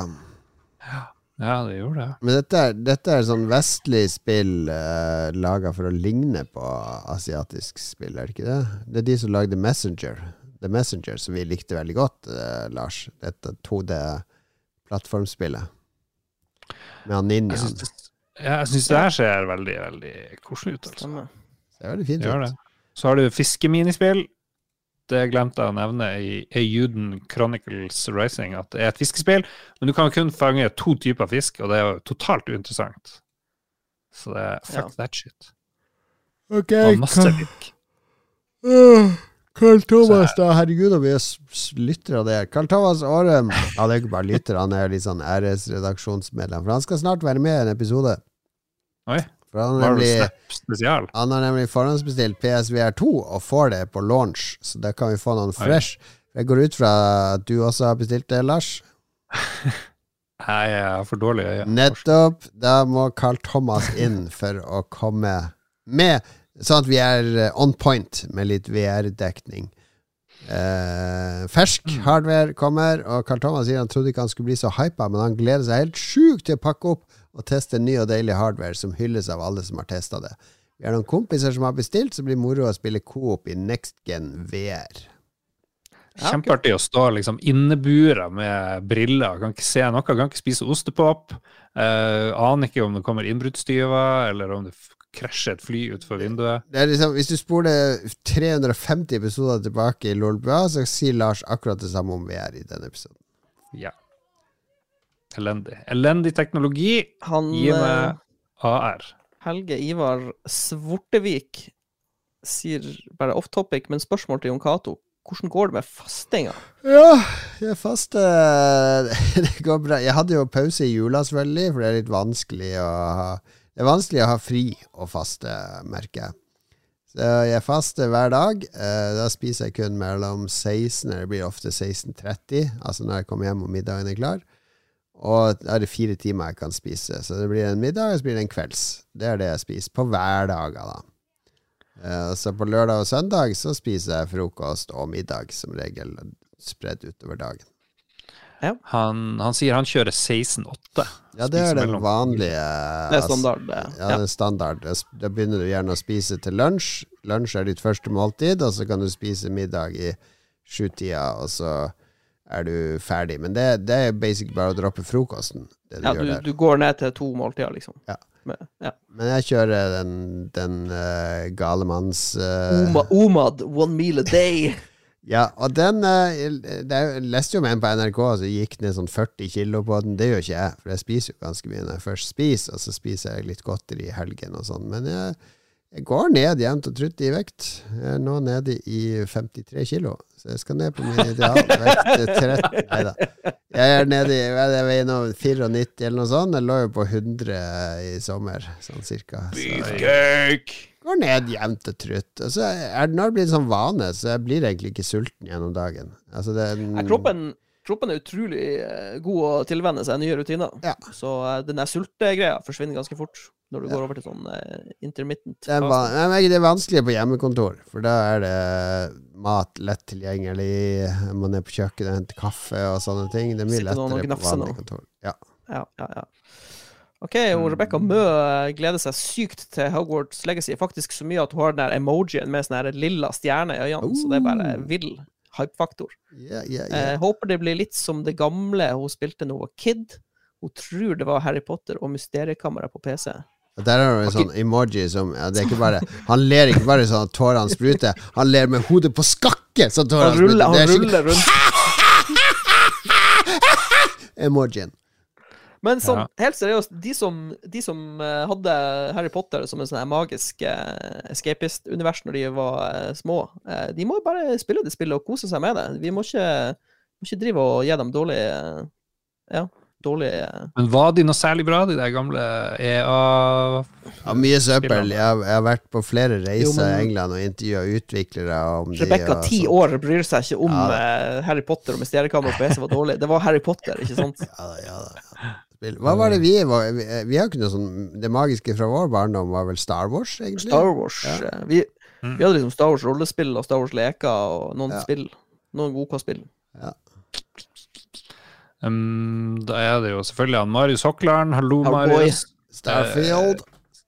Ja, det gjorde det. Men dette dette er sånn vestlig spill uh, laga for å ligne på asiatisk spill, er det ikke det? Det er de som lagde Messenger. The Messenger, som vi likte veldig godt, uh, Lars. Dette 2D-plattformspillet. Med han ninjaen. syns ja, jeg syns det her ser veldig, veldig koselig ut. Altså. Det ser veldig fint Det det. ut. Så har du fiskeminispill. Det glemte jeg å nevne i Juden Chronicles Rising, at det er et fiskespill, men du kan kun fange to typer fisk, og det er jo totalt uinteressant. Så det er fuck Ja. that shit. Ok, Og masse fisk. Karl Thomas, da. Herregud, om vi er lyttere av det. Carl Karl Thomas Aarem <laughs> Ja, det er ikke bare lytter, han er litt sånn æresredaksjonsmedlem. For han skal snart være med i en episode. Oi. For han har nemlig Han har nemlig forhåndsbestilt PSVR2 og får det på launch, så da kan vi få noen fresh. Jeg går ut fra at du også har bestilt det, Lars? <laughs> Nei, jeg har for dårlig. Jeg. Nettopp. Da må Carl Thomas inn for å komme med, sånn at vi er on point med litt VR-dekning. Eh, fersk hardware kommer, og Carl Thomas sier han trodde ikke han skulle bli så hypa, men han gleder seg helt sjukt til å pakke opp og teste ny og deilig hardware som hylles av alle som har testa det. Vi har noen kompiser som har bestilt, så blir det moro å spille coop i next gen VR. Kjempeartig å stå liksom innebura med briller, kan ikke se noe, kan ikke spise ostepop. Uh, aner ikke om det kommer innbruddstyver, eller om det krasjer et fly utenfor vinduet. Det er liksom, hvis du spoler 350 episoder tilbake i Lolbua, så sier Lars akkurat det samme om VR i denne episoden. Ja. Elendig. Elendig teknologi. Han Gi eh, meg AR. Helge Ivar Svortevik sier bare off topic, men spørsmål til Jon Cato. Hvordan går det med fastinga? Ja, jeg faste <laughs> Det går bra. Jeg hadde jo pause i jula, selvfølgelig, for det er litt vanskelig å ha Det er vanskelig å ha fri og faste, merker jeg. Så jeg faster hver dag. Eh, Da spiser jeg kun mellom 16 eller det blir ofte 16.30, altså når jeg kommer hjem og middagen er klar. Og da er det fire timer jeg kan spise. Så det blir en middag, og så blir det en kvelds. Det er det jeg spiser på hverdager, da. Eh, Så på lørdag og søndag så spiser jeg frokost og middag, som regel spredd utover dagen. Han, han sier han kjører 16-8. Ja, det er den mellom- vanlige Det er standard. det. Ja, det er standard. Da Da begynner du gjerne å spise til lunsj. Lunsj er ditt første måltid, og så kan du spise middag i sjutida, og så er du ferdig. Men det, det er basic bare å droppe frokosten. Det du Ja, du, du går ned til to måltider, liksom. Ja. Men, ja. Men jeg kjører den, den uh, galemanns eh, Oma, Omad, one meal a day. <laughs> Ja, og den eh, Jeg leste jo med en på NRK som gikk ned sånn 40 kilo på den. Det gjør ikke jeg, for jeg spiser jo ganske mye når jeg først spiser, og så spiser jeg litt godteri i helgen og sånn. Men jeg, jeg går ned jevnt og trutt i vekt. Jeg er nå nede i 53 kilo, så jeg skal ned på min idealvekt 13 Nei da. Jeg er nede i er jeg veier nå 94 eller noe sånt. Jeg lå jo på 100 i sommer, sånn cirka. Så Beefcake! går ned jevnt og trutt. Og så er det når det blir en sånn vane, så jeg blir egentlig ikke sulten gjennom dagen. Altså det er en, kroppen, kroppen er utrolig eh, god å tilvenne seg nye rutiner. Ja. Så eh, den der sultegreia forsvinner ganske fort når du går over til sånn eh, intermittent. det, er Nei, det er vanskelig på hjemmekontor, for da er det mat lett tilgjengelig. Man er på kjøkkenet og henter kaffe og sånne ting. Det er mye Sitter lettere på vanlig kontor. Ja. Ja, ja, ja. OK, og Rebekka Mø gleder seg sykt til Hogwarts Legacy. Faktisk så mye at hun har den der emojien med sånn lilla stjerne i øynene. Så det er bare vill hypefaktor. Yeah, yeah, yeah. Jeg håper det blir litt som det gamle hun spilte da hun var kid. Hun tror det var Harry Potter og Mysteriekamera på PC. Der er det en sånn emoji som ja, Det er ikke bare Han ler ikke bare sånn at tårene spruter, han ler med hodet på skakke så Han tårene spruter. ruller, han er ruller rundt. <laughs> emojien. Men sånn, Ja. helt seriøst, de som, de som eh, hadde Harry Potter som en sånn her magisk uh, escapist-univers når de var eh, små, eh, de må bare spille det spillet og kose seg med det. Vi må ikke, må ikke drive og gi dem dårlig eh, Ja, dårlig eh, Men var de noe særlig bra, de der gamle EA Ja, mye søppel. Jeg, har- jeg har vært på flere reiser Jo, men- i England og intervjua utviklere om de Rebekka, ti år, bryr seg ikke om Ja, eh, Harry Potter og Mysteriekammeret på PC var dårlig. Det var Harry Potter, ikke sant? Ja, ja, ja. Spill. Hva var det vi var Vi, vi har ikke noe sånn Det magiske fra vår barndom var vel Star Wars, egentlig? Star Wars. Ja. eh, Vi, Mm. vi hadde liksom Star Wars rollespill og Star Wars leker og noen Ja. spill. Noen OK-spill. um, Da er det jo selvfølgelig han Marius Hoklarn. Hallo, Hallo, Marius. Starfield.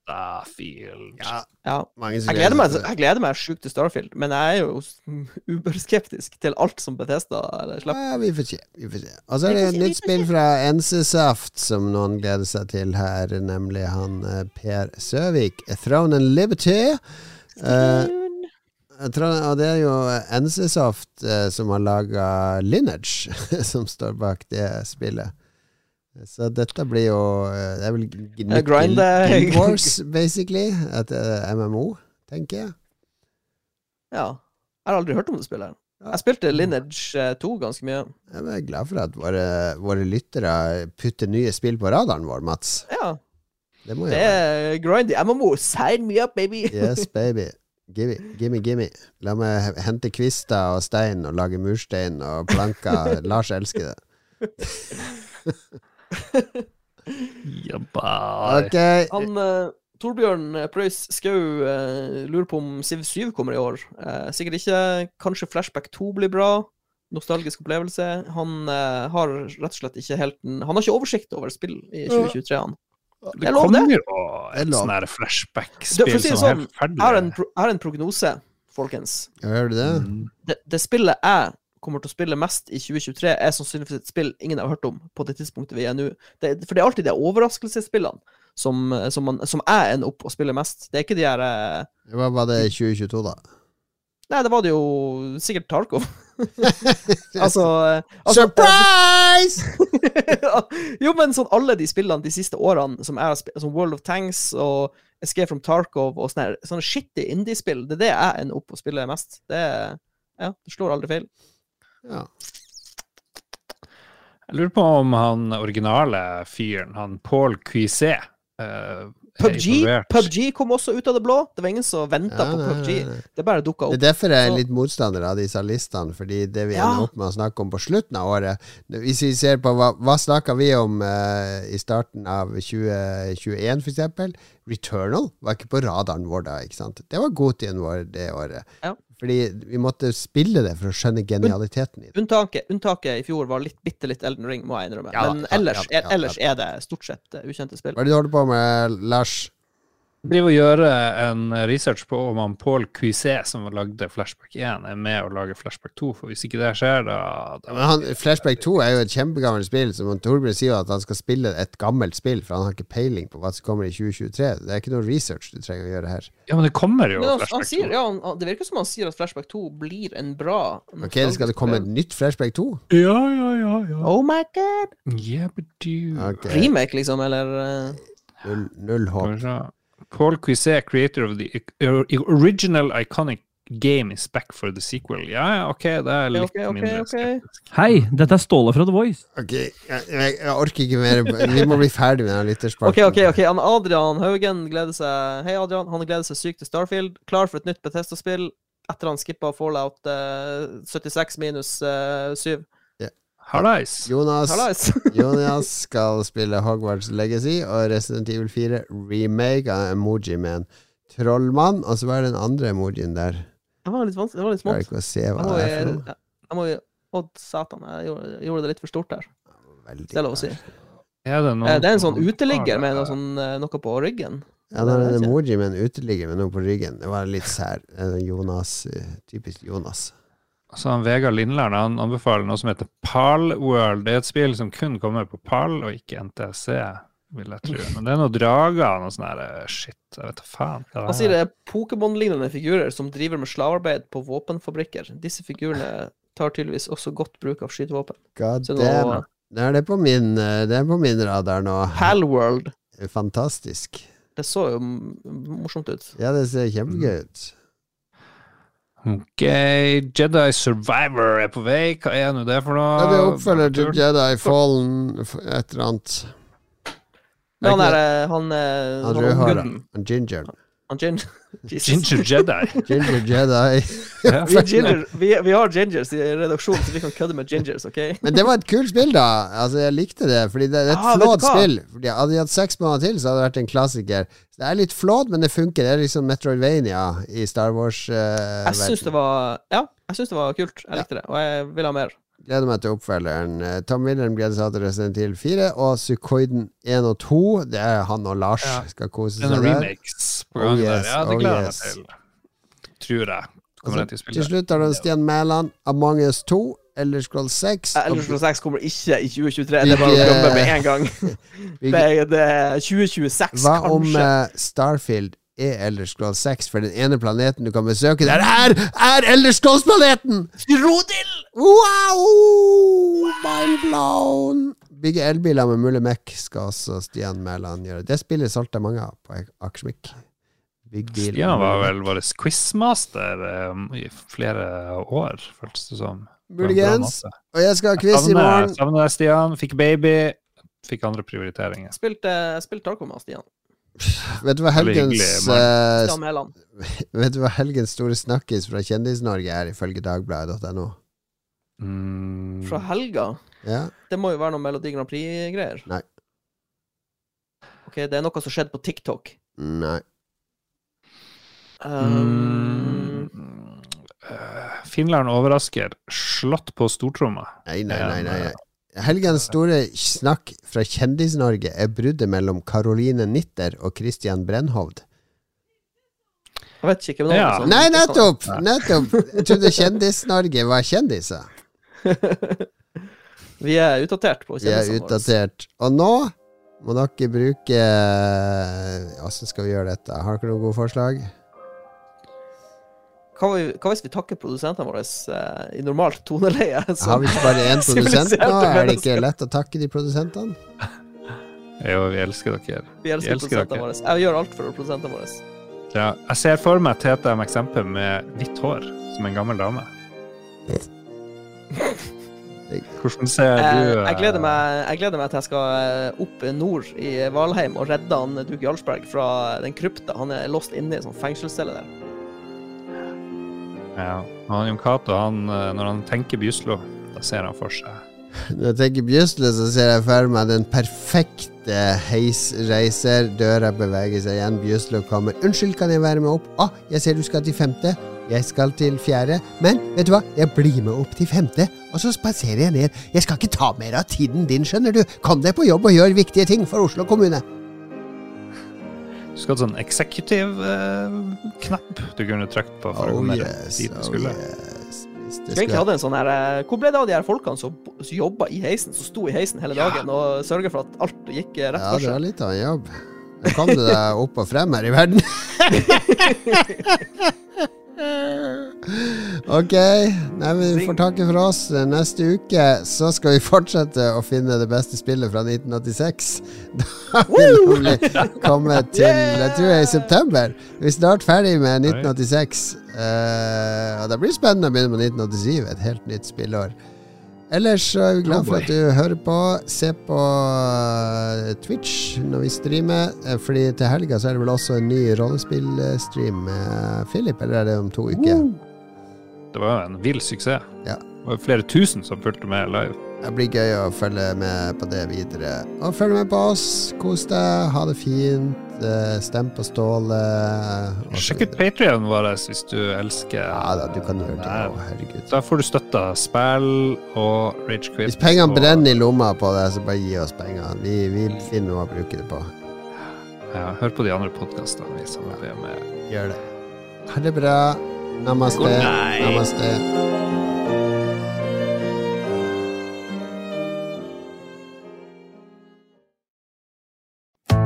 Starfield. Ja, Ja. mange som Jeg gleder, meg, jeg gleder meg sjukt til Starfield, men jeg er jo <laughs> uberskeptisk til alt som Bethesda eller slipper. Ja, vi får se. Vi får se. Og så er det et nytt spill fra NC-Saft som noen gleder seg til her, nemlig han eh, Per Søvik. A Throne and Liberty. Eh, tror, og det er jo NC-Soft eh, som har laga Lineage, <laughs> som står bak det spillet. Så dette blir jo eh, Det er vel grind, eh, Wars, basically. Et eh, MMO, tenker jeg. Ja. Jeg har aldri hørt om det spillet. Jeg spilte Lineage eh, 2 ganske mye. Jeg er glad for at våre, våre lyttere putter nye spill på radaren vår, Mats. Ja. Det må Det er grindy. MMO, sign me up, baby! <laughs> Yes, baby. Gimme, gimme, gimme. La meg hente kvister og stein og lage murstein og planker. <laughs> Lars elsker det. <laughs> Jabba. Okay. Han eh, Torbjørn Prøys Preus Skau eh, lurer på om Siv 7 kommer i år. Eh, sikkert ikke. Kanskje Flashback 2 blir bra. Nostalgisk opplevelse. Han eh, har rett og slett ikke helt en Han har ikke oversikt over spill i 2023, han. Det kommer jo er et sånn her Det- flashback-spill si det som er helt ferdig. Jeg har en, pro en prognose, folkens. Hører du det? Mm. Det, det spillet jeg kommer til å spille mest i 2023, er sannsynligvis et spill ingen har hørt om på det tidspunktet vi er nå. Det- For det er alltid de overraskelsesspillene som, som, man, som jeg ender opp å spille mest. Det er ikke de her eh, Hva var det i 2022, da? Nei, det var det jo sikkert Tarkov. <laughs> altså, eh, altså Surprise! <laughs> jo, men sånn alle de spillene de siste årene, som er som World of Tanks og Escape from Tarkov og sånne, sånne shitty indie-spill, det er det jeg ender opp å spille mest. Det, ja, det slår aldri feil. Ja. Jeg lurer på om han originale fyren, han Paul Cuisset eh, er PubG. PubG kom også ut av det blå. Det var ingen som venta Ja, på PubG. nei, nei. Det bare dukka Det er derfor jeg er litt motstander av disse listene, fordi det vi Ja. ender opp med å snakke om på slutten av året Hvis vi ser på hva, hva snakka vi om uh, i starten av 2021, for eksempel Returnal var ikke på radaren vår da, ikke sant? Det var godtiden vår det året. Ja. Fordi vi måtte spille det for å skjønne genialiteten i det. Unntaket, unntaket i fjor var litt, bitte litt Elden Ring, må jeg innrømme. Ja, Men ellers, ja, ja, ellers er det stort sett eh, ukjente spill. Hva er det du holder på med, Lars? Driver og gjør en research på om han Paul Cuisset, som lagde Flashback 1, er med å lage Flashback 2. For hvis ikke det skjer, da, da Men han, Flashback 2 er jo et kjempegammelt spill, så Torbjørn sier at han skal spille et gammelt spill, for han har ikke peiling på hva som kommer i 2023. Det er ikke noe research du trenger å gjøre her. Ja, men det kommer jo Men han, han sier, 2. ja, han, det virker som han sier at Flashback 2 blir en bra Ok, Skal det komme et nytt Flashback 2? Ja, ja, ja. ja. Oh my god! Yeah, but you. okay. Remake, liksom, eller eh, Null, null håp. Kanskje. Paul Cuisset, creator of the original iconic game, is back for the sequel. Ja, ja, ok, det er litt okay, okay, mindre ok. skeptisk. Hei, dette er Ståle fra The Voice. Ok, jeg, jeg, jeg orker ikke mer. Vi må bli ferdig med den lytterspalten. OK, OK. ok han Adrian Haugen gleder seg Hei, Adrian. Han gleder seg sykt til Starfield. Klar for et nytt Bethesda-spill etter han skippa Fallout eh, 76 minus eh, 7. Hallais. Jonas, Hallais! <laughs> Jonas skal spille Hogwarts Legacy og Resident Evil 4 remake av emoji med en trollmann. Og så var det den andre emojien der. Det var litt vanskelig. Det var litt Klarer smått. ikke å se Jeg hva det er for jeg, noe. jeg må Odd satan. Jeg gjorde, jeg gjorde det litt for stort der. Veldig Det er lov å si. Er det, noen Eh, Det er en sånn uteligger med noe, sånn, eh, noe på ryggen. Ja, det er en emoji med en uteligger med noe på ryggen. Det var litt sær. Eh, Jonas, typisk Jonas. Så han Vegard Lindlern han anbefaler noe som heter Pal World. Det er et spill som kun kommer på Pal og ikke NTSC, vil jeg tro. Men det er noen drager og noe sånn her eh, shit. Jeg vet da faen. hva Han sier det er Pokémon-lignende figurer som driver med slavearbeid på våpenfabrikker. Disse figurene tar tydeligvis også godt bruk av skytevåpen. God Så damn. Det er det på min, eh, det er på min radar nå. Palworld. Fantastisk. Det så jo morsomt ut. Ja, det ser kjempegøy ut. Ok, Jedi Survivor er på vei. Hva er nå det for noe? Ja, det er oppfølger til Jedi Fallen, et eller annet. Han Er eh, han, eh, Han han. Han Ginger. Han Ginger. <laughs> Jesus. Ginger Jedi. Ginger Jedi. Ja. Vi, er ginger, vi, vi har gingers i redaksjonen, så vi kan kødde med gingers, OK? Men det var et kult spill, da. Altså, Jeg likte det, fordi det er et ah, hva? spill. Fordi Hadde de hatt seks måneder til, så hadde det vært en klassiker. Det er litt flawed, men det funker. Det er liksom Metroidvania i Star Wars. Uh, Jeg syns det var Ja, jeg syns det var kult. Jeg likte det, og jeg vil ha mer. Gleder meg til oppfølgeren. Eh, Tom Wilhelm gleder seg til Resident Evil 4, og Sukoiden 1 og 2. Det er han og Lars Ja. skal kose seg med. remakes på Oh gang yes, der. Ja, det oh gleder jeg yes. meg til. Tror jeg. Altså, til til slutt har du Stian Mæland, Among us 2, Elder Scroll 6 Ellers Scroll 6 kommer ikke i 2023. Det er bare å jobbe med en gang. <laughs> Det er, det er 2026, Hva om uh, eh, Starfield er Elder Scroll 6? For den ene planeten du kan besøke der, er, er Elder Scrolls-planeten! Rodil! Wow! Mind blown! Bygge elbiler med mulig mekk, skal også Stian Mæland gjøre. Det spillet solgte mange av på Akersmik. Stian var vel vår quizmaster um, i flere år, føltes det som. Muligens. Og jeg skal ha quiz i morgen. savner deg, Stian. Fikk baby. Fikk andre prioriteringer. Spilte, spilte Tarkov med Stian. Vet du hva helgens eh, Mæland. <laughs> Vet du hva helgens store snakkis fra Kjendis-Norge er, ifølge dagbladet.no? Mm, Fra helga. Ja? Det må jo være noe Melodi Grand Prix-greier. Nei. Ok, det er noe som skjedde på TikTok. Nei. Um, mm, eh, Finland overrasker. Slått på stortromma. Nei, nei, nei, nei. Helgens store snakk fra Kjendis-Norge er bruddet mellom Caroline Nitter og Christian Brennhovd. jeg vet ikke. hvem det er. Ja. sånn- Nei, nettopp! Nettopp! Jeg trodde Kjendis-Norge var kjendiser. <laughs> Vi er utdatert på Vi er utdatert. Og nå må dere bruke Åssen skal vi gjøre dette? Har dere noen gode forslag? Hva, vi- hva hvis vi takker produsentene våre eh, i normalt toneleie? <laughs> så- Har vi ikke bare én <laughs> produsent nå? Er det ikke lett å takke de produsentene? <laughs> Jo, vi elsker dere. Vi elsker, Vi elsker produsentene dere. våre. Jeg gjør alt for produsentene våre. Ja, jeg ser for meg Tete eksempel med hvitt hår, som en gammel dame. Hvordan ser du Jeg, eh, jeg, gleder meg, jeg gleder meg til jeg skal eh, opp nord i Valheim og redde han Duke Jarlsberg fra den krypta. Han er låst inne i sånn fengselscelle der. Ja. Han Jon Cato, eh, når han tenker Bjuslo, da ser han for seg Når jeg tenker Bjuslo, så ser jeg for meg den perfekte heisreiser. Døra beveger seg igjen. Bjuslo kommer. 'Unnskyld, kan jeg være med opp?' 'Å, jeg ser du skal til femte.' 'Jeg skal til fjerde.' 'Men vet du hva, jeg blir med opp til femte, og så spaserer jeg ned.' 'Jeg skal ikke ta mer av tiden din, skjønner du. Kom deg på jobb og gjør viktige ting for Oslo kommune.' Du skulle hatt sånn executive-knapp du kunne trykt på for å Oh komme yes, dit du oh skulle. yes. Det Skulle egentlig hatt en sånn her eh, Hvor ble det av de her folkene som, som jobba i heisen, som sto i heisen hele dagen og sørga for at alt gikk rett for seg? Ja, det var litt av en jobb. Da kom du deg opp og frem her i verden. <laughs> <laughs> ok. Nei, men vi får takke for oss. Neste uke så skal vi fortsette å finne det beste spillet fra 1986. <laughs> Da vil vi komme <laughs> til Jeg tror det er i september. Vi er snart ferdig med 1986. Uh, og det blir spennende å begynne med 1987, et helt nytt spillår. Ellers er vi glad for at du hører på. Se på eh, Twitch når vi streamer. eh, Fordi til helga så er det vel også en ny rollespillstream med Philip, eller er det om to uker? Det var jo en vill suksess. Ja. Det var flere tusen som fulgte med live. Det blir gøy å følge med på det videre. Og følg med på oss. Kos deg, ha det fint. eh, Stem på Ståle. Sjekk ut Patrion vår hvis du elsker Ja da, du kan høre det òg. Herregud. Da får du støtta spill og Rage Quit. Hvis pengene og- brenner i lomma på deg, så bare gi oss pengene. Vi, vi finner noe å bruke det på. Ja, hør på de andre podkastene vi samarbeider med. Gjør det. Ha det bra. Namaste. Namaste.